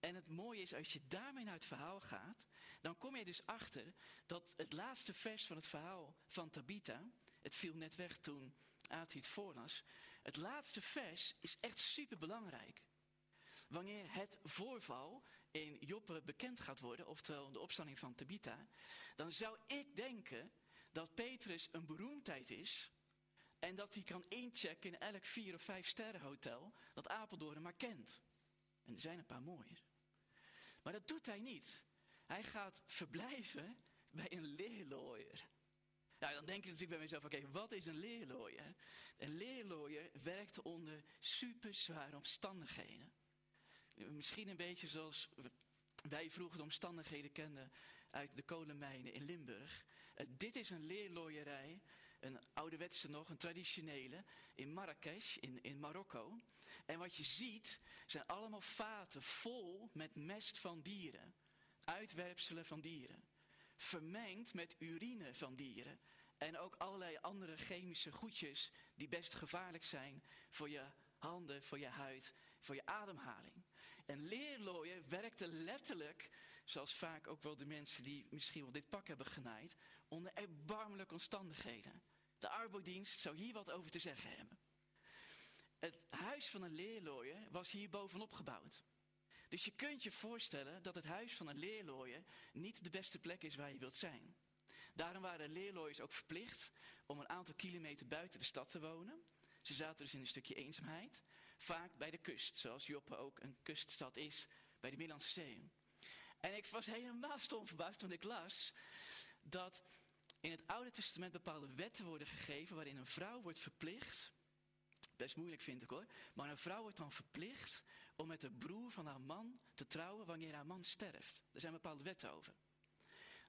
En het mooie is, als je daarmee naar het verhaal gaat, dan kom je dus achter dat het laatste vers van het verhaal van Tabitha, het viel net weg toen Ati het voorlas, het laatste vers is echt super belangrijk. Wanneer het voorval in Joppe bekend gaat worden, oftewel de opstanding van Tabitha, dan zou ik denken dat Petrus een beroemdheid is en dat hij kan inchecken in elk vier of vijf sterren hotel dat Apeldoorn maar kent. En er zijn een paar mooie. Maar dat doet hij niet. Hij gaat verblijven bij een leerlooier. Nou, dan denk ik natuurlijk bij mezelf, oké, wat is een leerlooier? Een leerlooier werkt onder super zware omstandigheden. Misschien een beetje zoals wij vroeger de omstandigheden kenden uit de kolenmijnen in Limburg. Uh, dit is een leerlooierij, een ouderwetse nog, een traditionele, in Marrakesh, in, in Marokko. En wat je ziet, zijn allemaal vaten vol met mest van dieren. Uitwerpselen van dieren. Vermengd met urine van dieren. En ook allerlei andere chemische goedjes die best gevaarlijk zijn voor je handen, voor je huid, voor je ademhaling. En leerlooien werkte letterlijk, zoals vaak ook wel de mensen die misschien wel dit pak hebben genaaid, onder erbarmelijke omstandigheden. De arbeidsdienst zou hier wat over te zeggen hebben. Het huis van een leerlooier was hier bovenop gebouwd. Dus je kunt je voorstellen dat het huis van een leerlooier niet de beste plek is waar je wilt zijn. Daarom waren leerlooiers ook verplicht om een aantal kilometer buiten de stad te wonen. Ze zaten dus in een stukje eenzaamheid, vaak bij de kust, zoals Joppe ook een kuststad is bij de Middellandse Zee. En ik was helemaal stom verbaasd toen ik las dat in het Oude Testament bepaalde wetten worden gegeven waarin een vrouw wordt verplicht, best moeilijk vind ik hoor, maar een vrouw wordt dan verplicht om met de broer van haar man te trouwen wanneer haar man sterft. Er zijn bepaalde wetten over.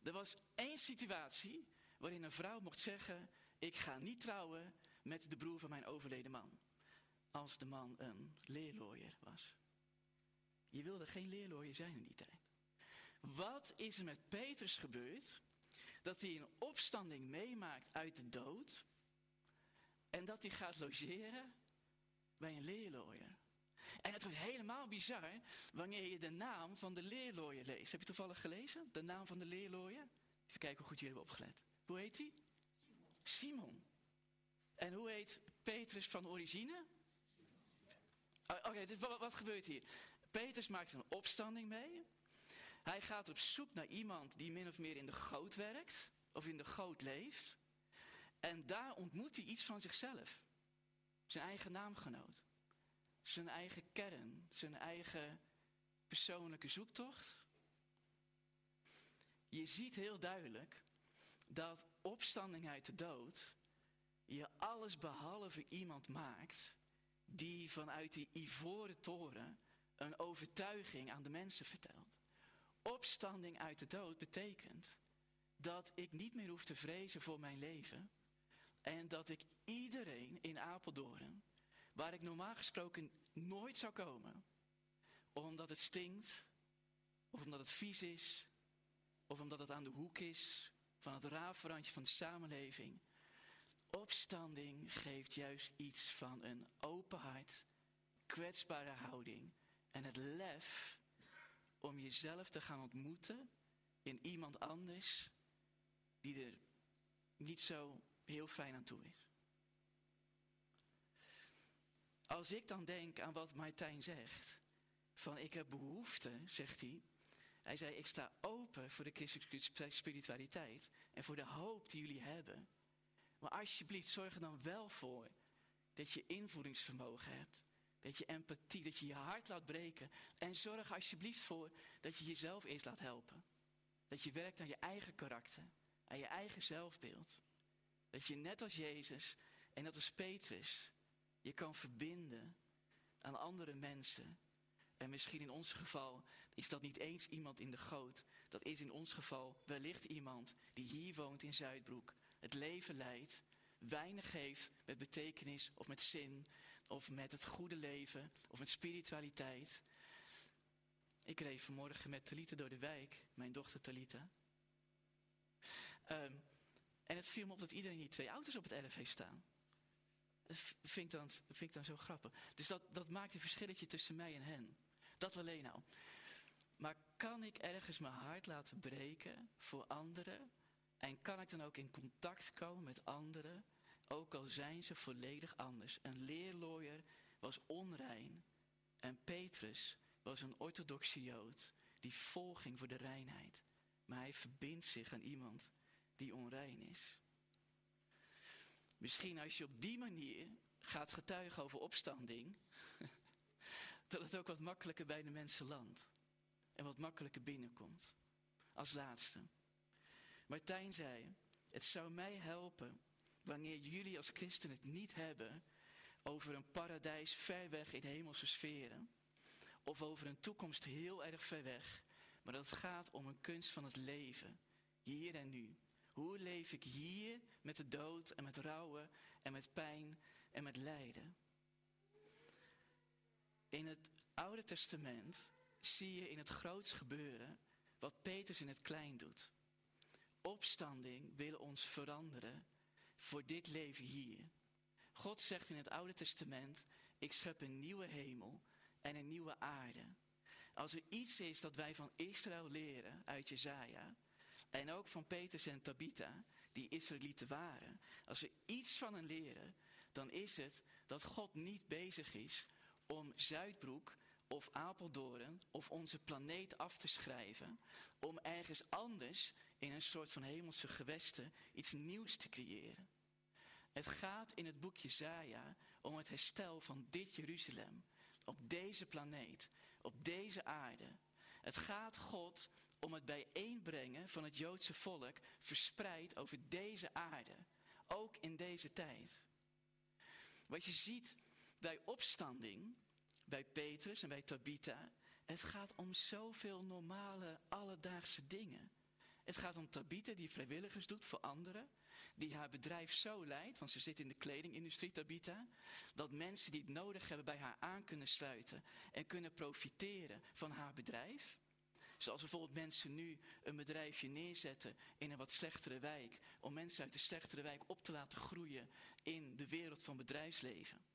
Er was één situatie waarin een vrouw mocht zeggen, ik ga niet trouwen met de broer van mijn overleden man. Als de man een leerlooier was. Je wilde geen leerlooier zijn in die tijd. Wat is er met Petrus gebeurd? Dat hij een opstanding meemaakt uit de dood. En dat hij gaat logeren bij een leerlooier. En het wordt helemaal bizar wanneer je de naam van de leerlooier leest. Heb je toevallig gelezen? De naam van de leerlooier? Even kijken hoe goed jullie hebben opgelet. Hoe heet hij? Simon. En hoe heet Petrus van origine? Oh, oké, okay, wat, wat gebeurt hier? Petrus maakt een opstanding mee. Hij gaat op zoek naar iemand die min of meer in de goot werkt. Of in de goot leeft. En daar ontmoet hij iets van zichzelf. Zijn eigen naamgenoot. Zijn eigen kern. Zijn eigen persoonlijke zoektocht. Je ziet heel duidelijk dat opstanding uit de dood je alles behalve iemand maakt die vanuit die ivoren toren een overtuiging aan de mensen vertelt. Opstanding uit de dood betekent dat ik niet meer hoef te vrezen voor mijn leven en dat ik iedereen in Apeldoorn, waar ik normaal gesproken nooit zou komen, omdat het stinkt, of omdat het vies is, of omdat het aan de hoek is van het raafrandje van de samenleving, Opstanding geeft juist iets van een open hart, kwetsbare houding en het lef om jezelf te gaan ontmoeten in iemand anders die er niet zo heel fijn aan toe is. Als ik dan denk aan wat Martijn zegt, van ik heb behoefte, zegt hij. Hij zei, ik sta open voor de christelijke spiritualiteit en voor de hoop die jullie hebben. Maar alsjeblieft, zorg er dan wel voor dat je invoedingsvermogen hebt. Dat je empathie, dat je je hart laat breken. En zorg alsjeblieft voor dat je jezelf eerst laat helpen. Dat je werkt aan je eigen karakter, aan je eigen zelfbeeld. Dat je net als Jezus en net als Petrus je kan verbinden aan andere mensen. En misschien in ons geval is dat niet eens iemand in de goot. Dat is in ons geval wellicht iemand die hier woont in Zuidbroek het leven leidt, weinig heeft met betekenis of met zin of met het goede leven of met spiritualiteit. Ik reed vanmorgen met Talita door de wijk, mijn dochter Talita. Ehm, en het viel me op dat iedereen hier twee auto's op het erf heeft staan. Dat vind ik dan, vind dan zo grappig. Dus dat, dat maakt een verschilletje tussen mij en hen. Dat alleen al. Maar kan ik ergens mijn hart laten breken voor anderen? En kan ik dan ook in contact komen met anderen? Ook al zijn ze volledig anders. Een leerlooier was onrein. En Petrus was een orthodoxe Jood die vol ging voor de reinheid. Maar hij verbindt zich aan iemand die onrein is. Misschien als je op die manier gaat getuigen over opstanding, (laughs) dat het ook wat makkelijker bij de mensen landt. En wat makkelijker binnenkomt. Als laatste. Martijn zei, het zou mij helpen wanneer jullie als christen het niet hebben over een paradijs ver weg in hemelse sferen. Of over een toekomst heel erg ver weg. Maar dat gaat om een kunst van het leven. Hier en nu. Hoe leef ik hier met de dood en met rouwen en met pijn en met lijden? In het Oude Testament zie je in het groots gebeuren wat Petrus in het klein doet. Opstanding wil ons veranderen voor dit leven hier. God zegt in het Oude Testament, ik schep een nieuwe hemel en een nieuwe aarde. Als er iets is dat wij van Israël leren uit Jezaja, en ook van Petrus en Tabitha, die Israëlieten waren. Als we iets van hen leren, dan is het dat God niet bezig is om Zuidbroek of Apeldoorn of onze planeet af te schrijven. Om ergens anders in een soort van hemelse gewesten iets nieuws te creëren. Het gaat in het boek Jezaja om het herstel van dit Jeruzalem. Op deze planeet, op deze aarde. Het gaat God om het bijeenbrengen van het Joodse volk verspreid over deze aarde. Ook in deze tijd. Wat je ziet bij opstanding, bij Petrus en bij Tabitha, het gaat om zoveel normale, alledaagse dingen. Het gaat om Tabitha die vrijwilligers doet voor anderen, die haar bedrijf zo leidt, want ze zit in de kledingindustrie, Tabitha, dat mensen die het nodig hebben bij haar aan kunnen sluiten en kunnen profiteren van haar bedrijf. Zoals bijvoorbeeld mensen nu een bedrijfje neerzetten in een wat slechtere wijk. Om mensen uit de slechtere wijk op te laten groeien in de wereld van bedrijfsleven.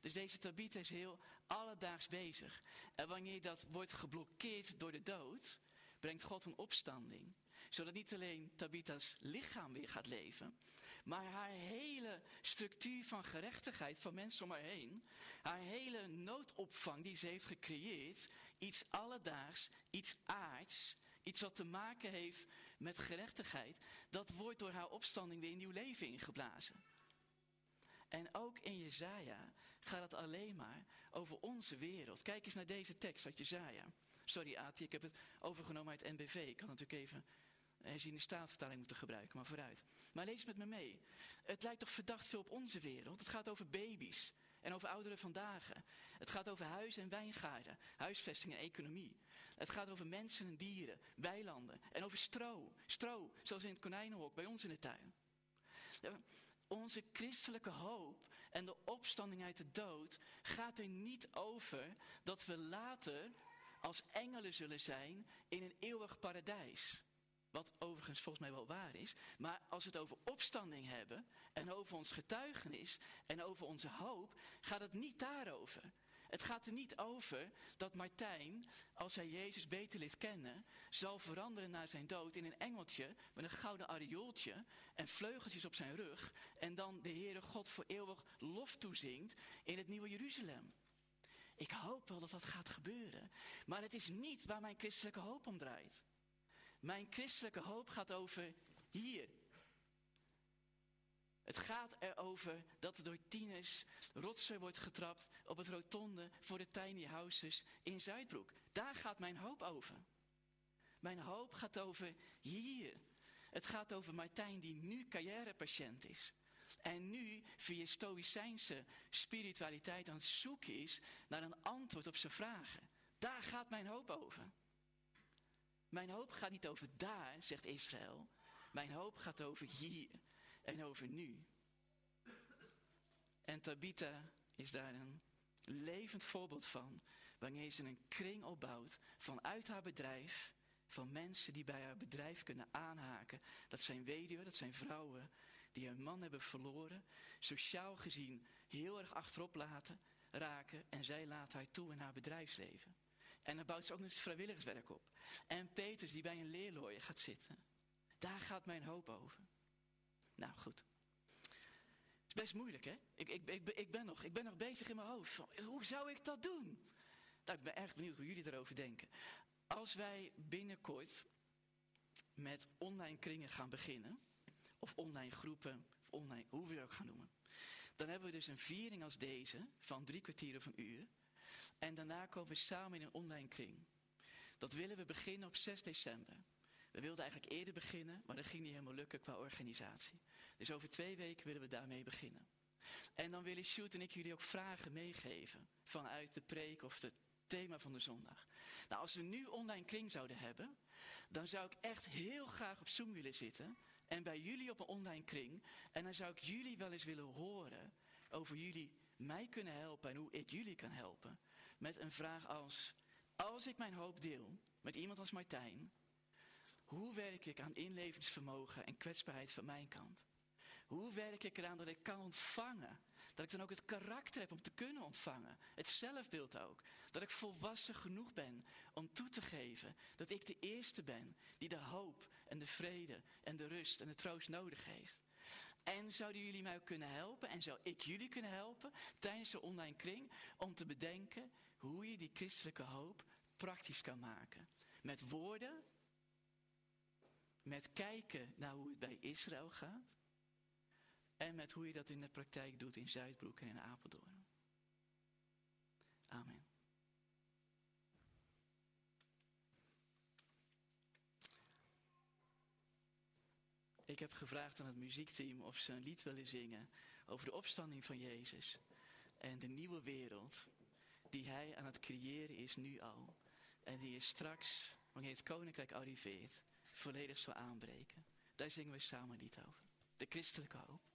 Dus deze Tabitha is heel alledaags bezig. En wanneer dat wordt geblokkeerd door de dood, brengt God een opstanding. Zodat niet alleen Tabitha's lichaam weer gaat leven, maar haar hele structuur van gerechtigheid van mensen om haar heen, haar hele noodopvang die ze heeft gecreëerd, iets alledaags, iets aards, iets wat te maken heeft met gerechtigheid, dat wordt door haar opstanding weer een nieuw leven ingeblazen. En ook in Jezaja gaat het alleen maar over onze wereld. Kijk eens naar deze tekst uit Jezaja. Sorry Ati, ik heb het overgenomen uit NBV. Ik kan natuurlijk even herziene staatvertaling moeten gebruiken, maar vooruit. Maar lees met me mee. Het lijkt toch verdacht veel op onze wereld. Het gaat over baby's en over ouderen vandaag. Het gaat over huizen en wijngaarden, huisvesting en economie. Het gaat over mensen en dieren, weilanden en over stro. Stro, zoals in het konijnenhok bij ons in de tuin. Onze christelijke hoop en de opstanding uit de dood gaat er niet over dat we later als engelen zullen zijn in een eeuwig paradijs. Wat overigens volgens mij wel waar is. Maar als we het over opstanding hebben en over ons getuigenis en over onze hoop, gaat het niet daarover. Het gaat er niet over dat Martijn, als hij Jezus beter leert kennen, zal veranderen na zijn dood in een engeltje met een gouden areooltje en vleugeltjes op zijn rug en dan de Heere God voor eeuwig lof toezingt in het nieuwe Jeruzalem. Ik hoop wel dat dat gaat gebeuren, maar het is niet waar mijn christelijke hoop om draait. Mijn christelijke hoop gaat over hier. Het gaat erover dat er door tieners rotsen wordt getrapt op het rotonde voor de tiny houses in Zuidbroek. Daar gaat mijn hoop over. Mijn hoop gaat over hier. Het gaat over Martijn die nu carrièrepatiënt is. En nu via stoïcijnse spiritualiteit aan het zoeken is naar een antwoord op zijn vragen. Daar gaat mijn hoop over. Mijn hoop gaat niet over daar, zegt Israël. Mijn hoop gaat over hier. en over nu. En Tabitha is daar een levend voorbeeld van, wanneer ze een kring opbouwt vanuit haar bedrijf, van mensen die bij haar bedrijf kunnen aanhaken. Dat zijn weduwen, dat zijn vrouwen die hun man hebben verloren, sociaal gezien heel erg achterop laten raken en zij laat haar toe in haar bedrijfsleven. En dan bouwt ze ook nog eens vrijwilligerswerk op. En Peters die bij een leerlooier gaat zitten. Daar gaat mijn hoop over. Nou goed. Het is best moeilijk hè. Ik, ik, ik, ik, ben, nog, ik ben nog bezig in mijn hoofd. Hoe zou ik dat doen? Nou, ik ben erg benieuwd hoe jullie erover denken. Als wij binnenkort met online kringen gaan beginnen. Of online groepen. Of online, hoe we het ook gaan noemen. Dan hebben we dus een viering als deze. Van drie kwartier een uur. En daarna komen we samen in een online kring. Dat willen we beginnen op 6 december. We wilden eigenlijk eerder beginnen, maar dat ging niet helemaal lukken qua organisatie. Dus over twee weken willen we daarmee beginnen. En dan willen Sjoerd en ik jullie ook vragen meegeven vanuit de preek of het thema van de zondag. Nou, als we nu online kring zouden hebben, dan zou ik echt heel graag op Zoom willen zitten en bij jullie op een online kring. En dan zou ik jullie wel eens willen horen over jullie mij kunnen helpen en hoe ik jullie kan helpen. Met een vraag als, als ik mijn hoop deel met iemand als Martijn, hoe werk ik aan inlevingsvermogen en kwetsbaarheid van mijn kant? Hoe werk ik eraan dat ik kan ontvangen? Dat ik dan ook het karakter heb om te kunnen ontvangen. Het zelfbeeld ook. Dat ik volwassen genoeg ben om toe te geven dat ik de eerste ben die de hoop en de vrede en de rust en de troost nodig heeft. En zouden jullie mij kunnen helpen en zou ik jullie kunnen helpen tijdens de online kring om te bedenken hoe je die christelijke hoop praktisch kan maken. Met woorden, met kijken naar hoe het bij Israël gaat en met hoe je dat in de praktijk doet in Zuidbroek en in Apeldoorn. Amen. Ik heb gevraagd aan het muziekteam of ze een lied willen zingen over de opstanding van Jezus en de nieuwe wereld die Hij aan het creëren is nu al. En die je straks, wanneer het koninkrijk arriveert, volledig zal aanbreken. Daar zingen we samen een lied over. De christelijke hoop.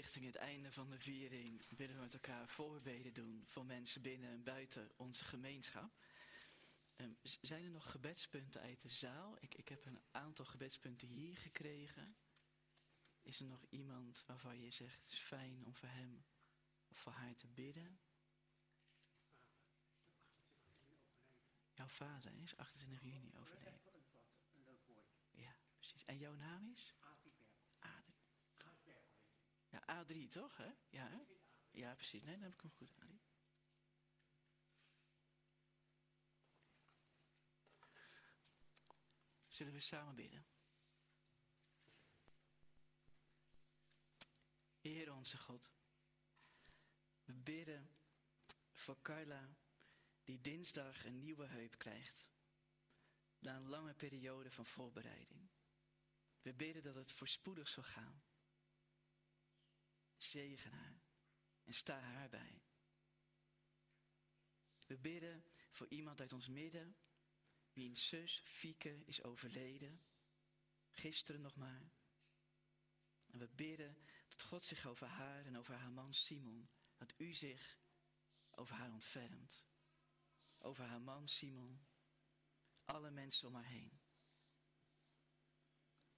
Richting het einde van de viering willen we met elkaar voorbeden doen voor mensen binnen en buiten onze gemeenschap. Ehm, zijn er nog gebedspunten uit de zaal? Ik, ik heb een aantal gebedspunten hier gekregen. Is er nog iemand waarvan je zegt het is fijn om voor hem of voor haar te bidden? Jouw vader is 28 juni overleden. Ja, precies. En jouw naam is? Adrie. Ja, A3 toch, hè? Ja, hè? Ja, precies. Nee, dan heb ik hem goed, Adrie. Zullen we samen bidden? Heer onze God, we bidden voor Carla, die dinsdag een nieuwe heup krijgt. Na een lange periode van voorbereiding. We bidden dat het voorspoedig zal gaan. Zegen haar en sta haar bij. We bidden voor iemand uit ons midden, wiens zus Fieke is overleden, gisteren nog maar. En we bidden dat God zich over haar en over haar man Simon, dat u zich over haar ontfermt. Over haar man Simon, alle mensen om haar heen.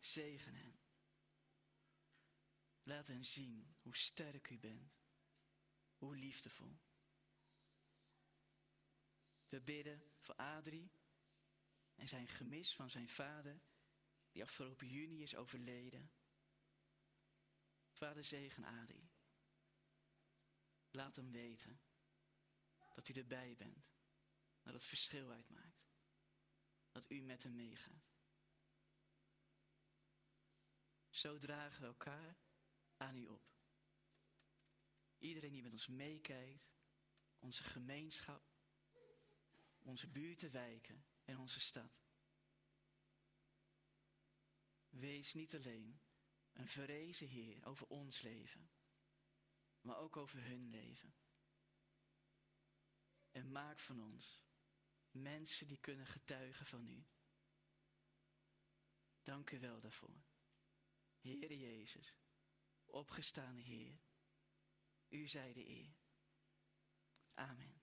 Zegen hen. Laat hen zien hoe sterk u bent, hoe liefdevol. We bidden voor Adrie en zijn gemis van zijn vader, die afgelopen juni is overleden. Vader zegen Adrie. Laat hem weten dat u erbij bent, dat het verschil uitmaakt, dat u met hem meegaat. Zo dragen we elkaar aan u op. Iedereen die met ons meekijkt, onze gemeenschap, onze buurten, wijken en onze stad. Wees niet alleen een verrezen Heer over ons leven, maar ook over hun leven. En maak van ons mensen die kunnen getuigen van u. Dank u wel daarvoor. Heere Jezus, opgestane Heer, u zij de eer. Amen.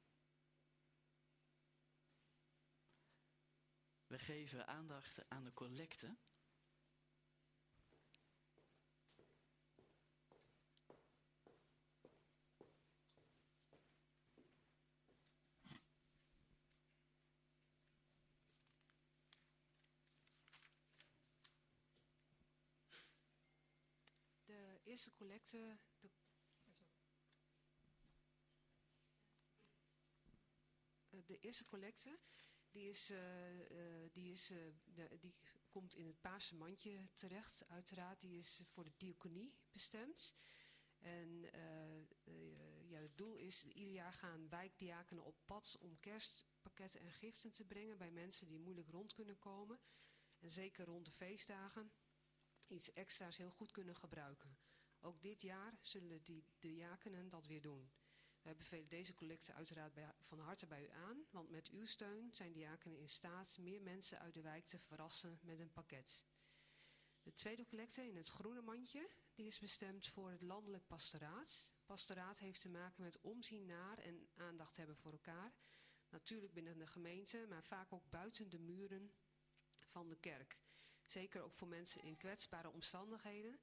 We geven aandacht aan de collecte. De collecte. De, Eh, de eerste collecte. Die, is, eh, eh, die, is, die komt in het paarse mandje terecht. Uiteraard, die is voor de diaconie bestemd. En ja, het doel is, ieder jaar gaan wijkdiakenen op pad om kerstpakketten en giften te brengen bij mensen die moeilijk rond kunnen komen. En zeker rond de feestdagen iets extra's heel goed kunnen gebruiken. Ook dit jaar zullen die diakenen dat weer doen. Wij bevelen deze collecte uiteraard bij, van harte bij u aan, want met uw steun zijn diakenen in staat meer mensen uit de wijk te verrassen met een pakket. De tweede collecte in het groene mandje, die is bestemd voor het landelijk pastoraat. Pastoraat heeft te maken met omzien naar en aandacht hebben voor elkaar. Natuurlijk binnen de gemeente, maar vaak ook buiten de muren van de kerk. Zeker ook voor mensen in kwetsbare omstandigheden.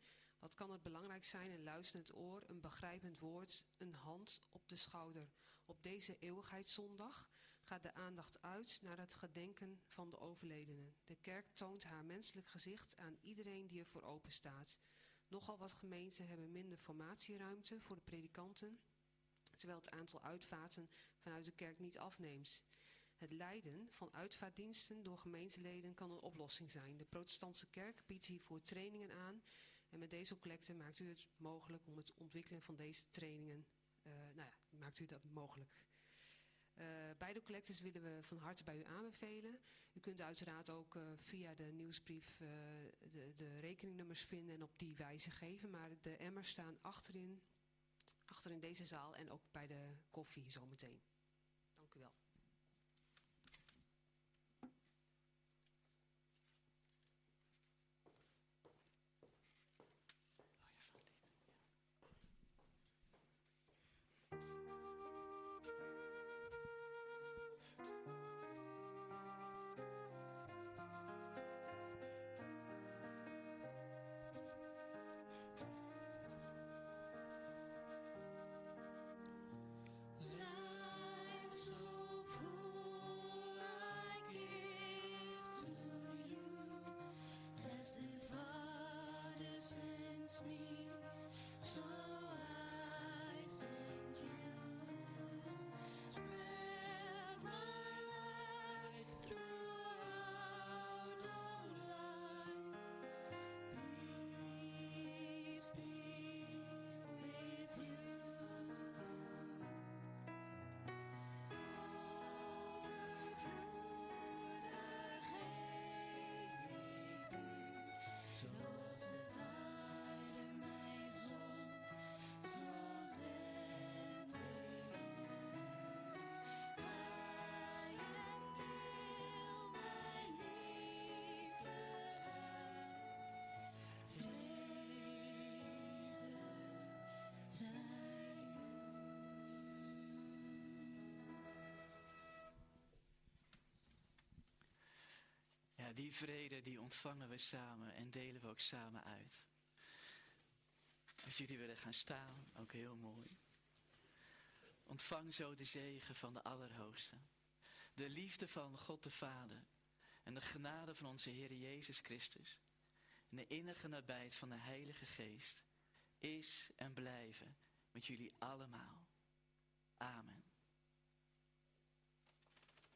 Wat kan het belangrijk zijn, een luisterend oor, een begrijpend woord, een hand op de schouder. Op deze eeuwigheidszondag gaat de aandacht uit naar het gedenken van de overledenen. De kerk toont haar menselijk gezicht aan iedereen die ervoor open staat. Nogal wat gemeenten hebben minder formatieruimte voor de predikanten, terwijl het aantal uitvaarten vanuit de kerk niet afneemt. Het leiden van uitvaartdiensten door gemeenteleden kan een oplossing zijn. De protestantse kerk biedt hiervoor trainingen aan en met deze collecte maakt u het mogelijk om het ontwikkelen van deze trainingen, eh, nou ja, maakt u dat mogelijk. Eh, beide collectes willen we van harte bij u aanbevelen. U kunt uiteraard ook eh, via de nieuwsbrief de, de rekeningnummers vinden en op die wijze geven. Maar de emmers staan achterin, achter in deze zaal en ook bij de koffie zometeen. Die vrede die ontvangen we samen en delen we ook samen uit. Als jullie willen gaan staan, ook heel mooi. Ontvang zo de zegen van de Allerhoogste. De liefde van God de Vader en de genade van onze Heer Jezus Christus. En de innige nabijheid van de Heilige Geest is en blijven met jullie allemaal.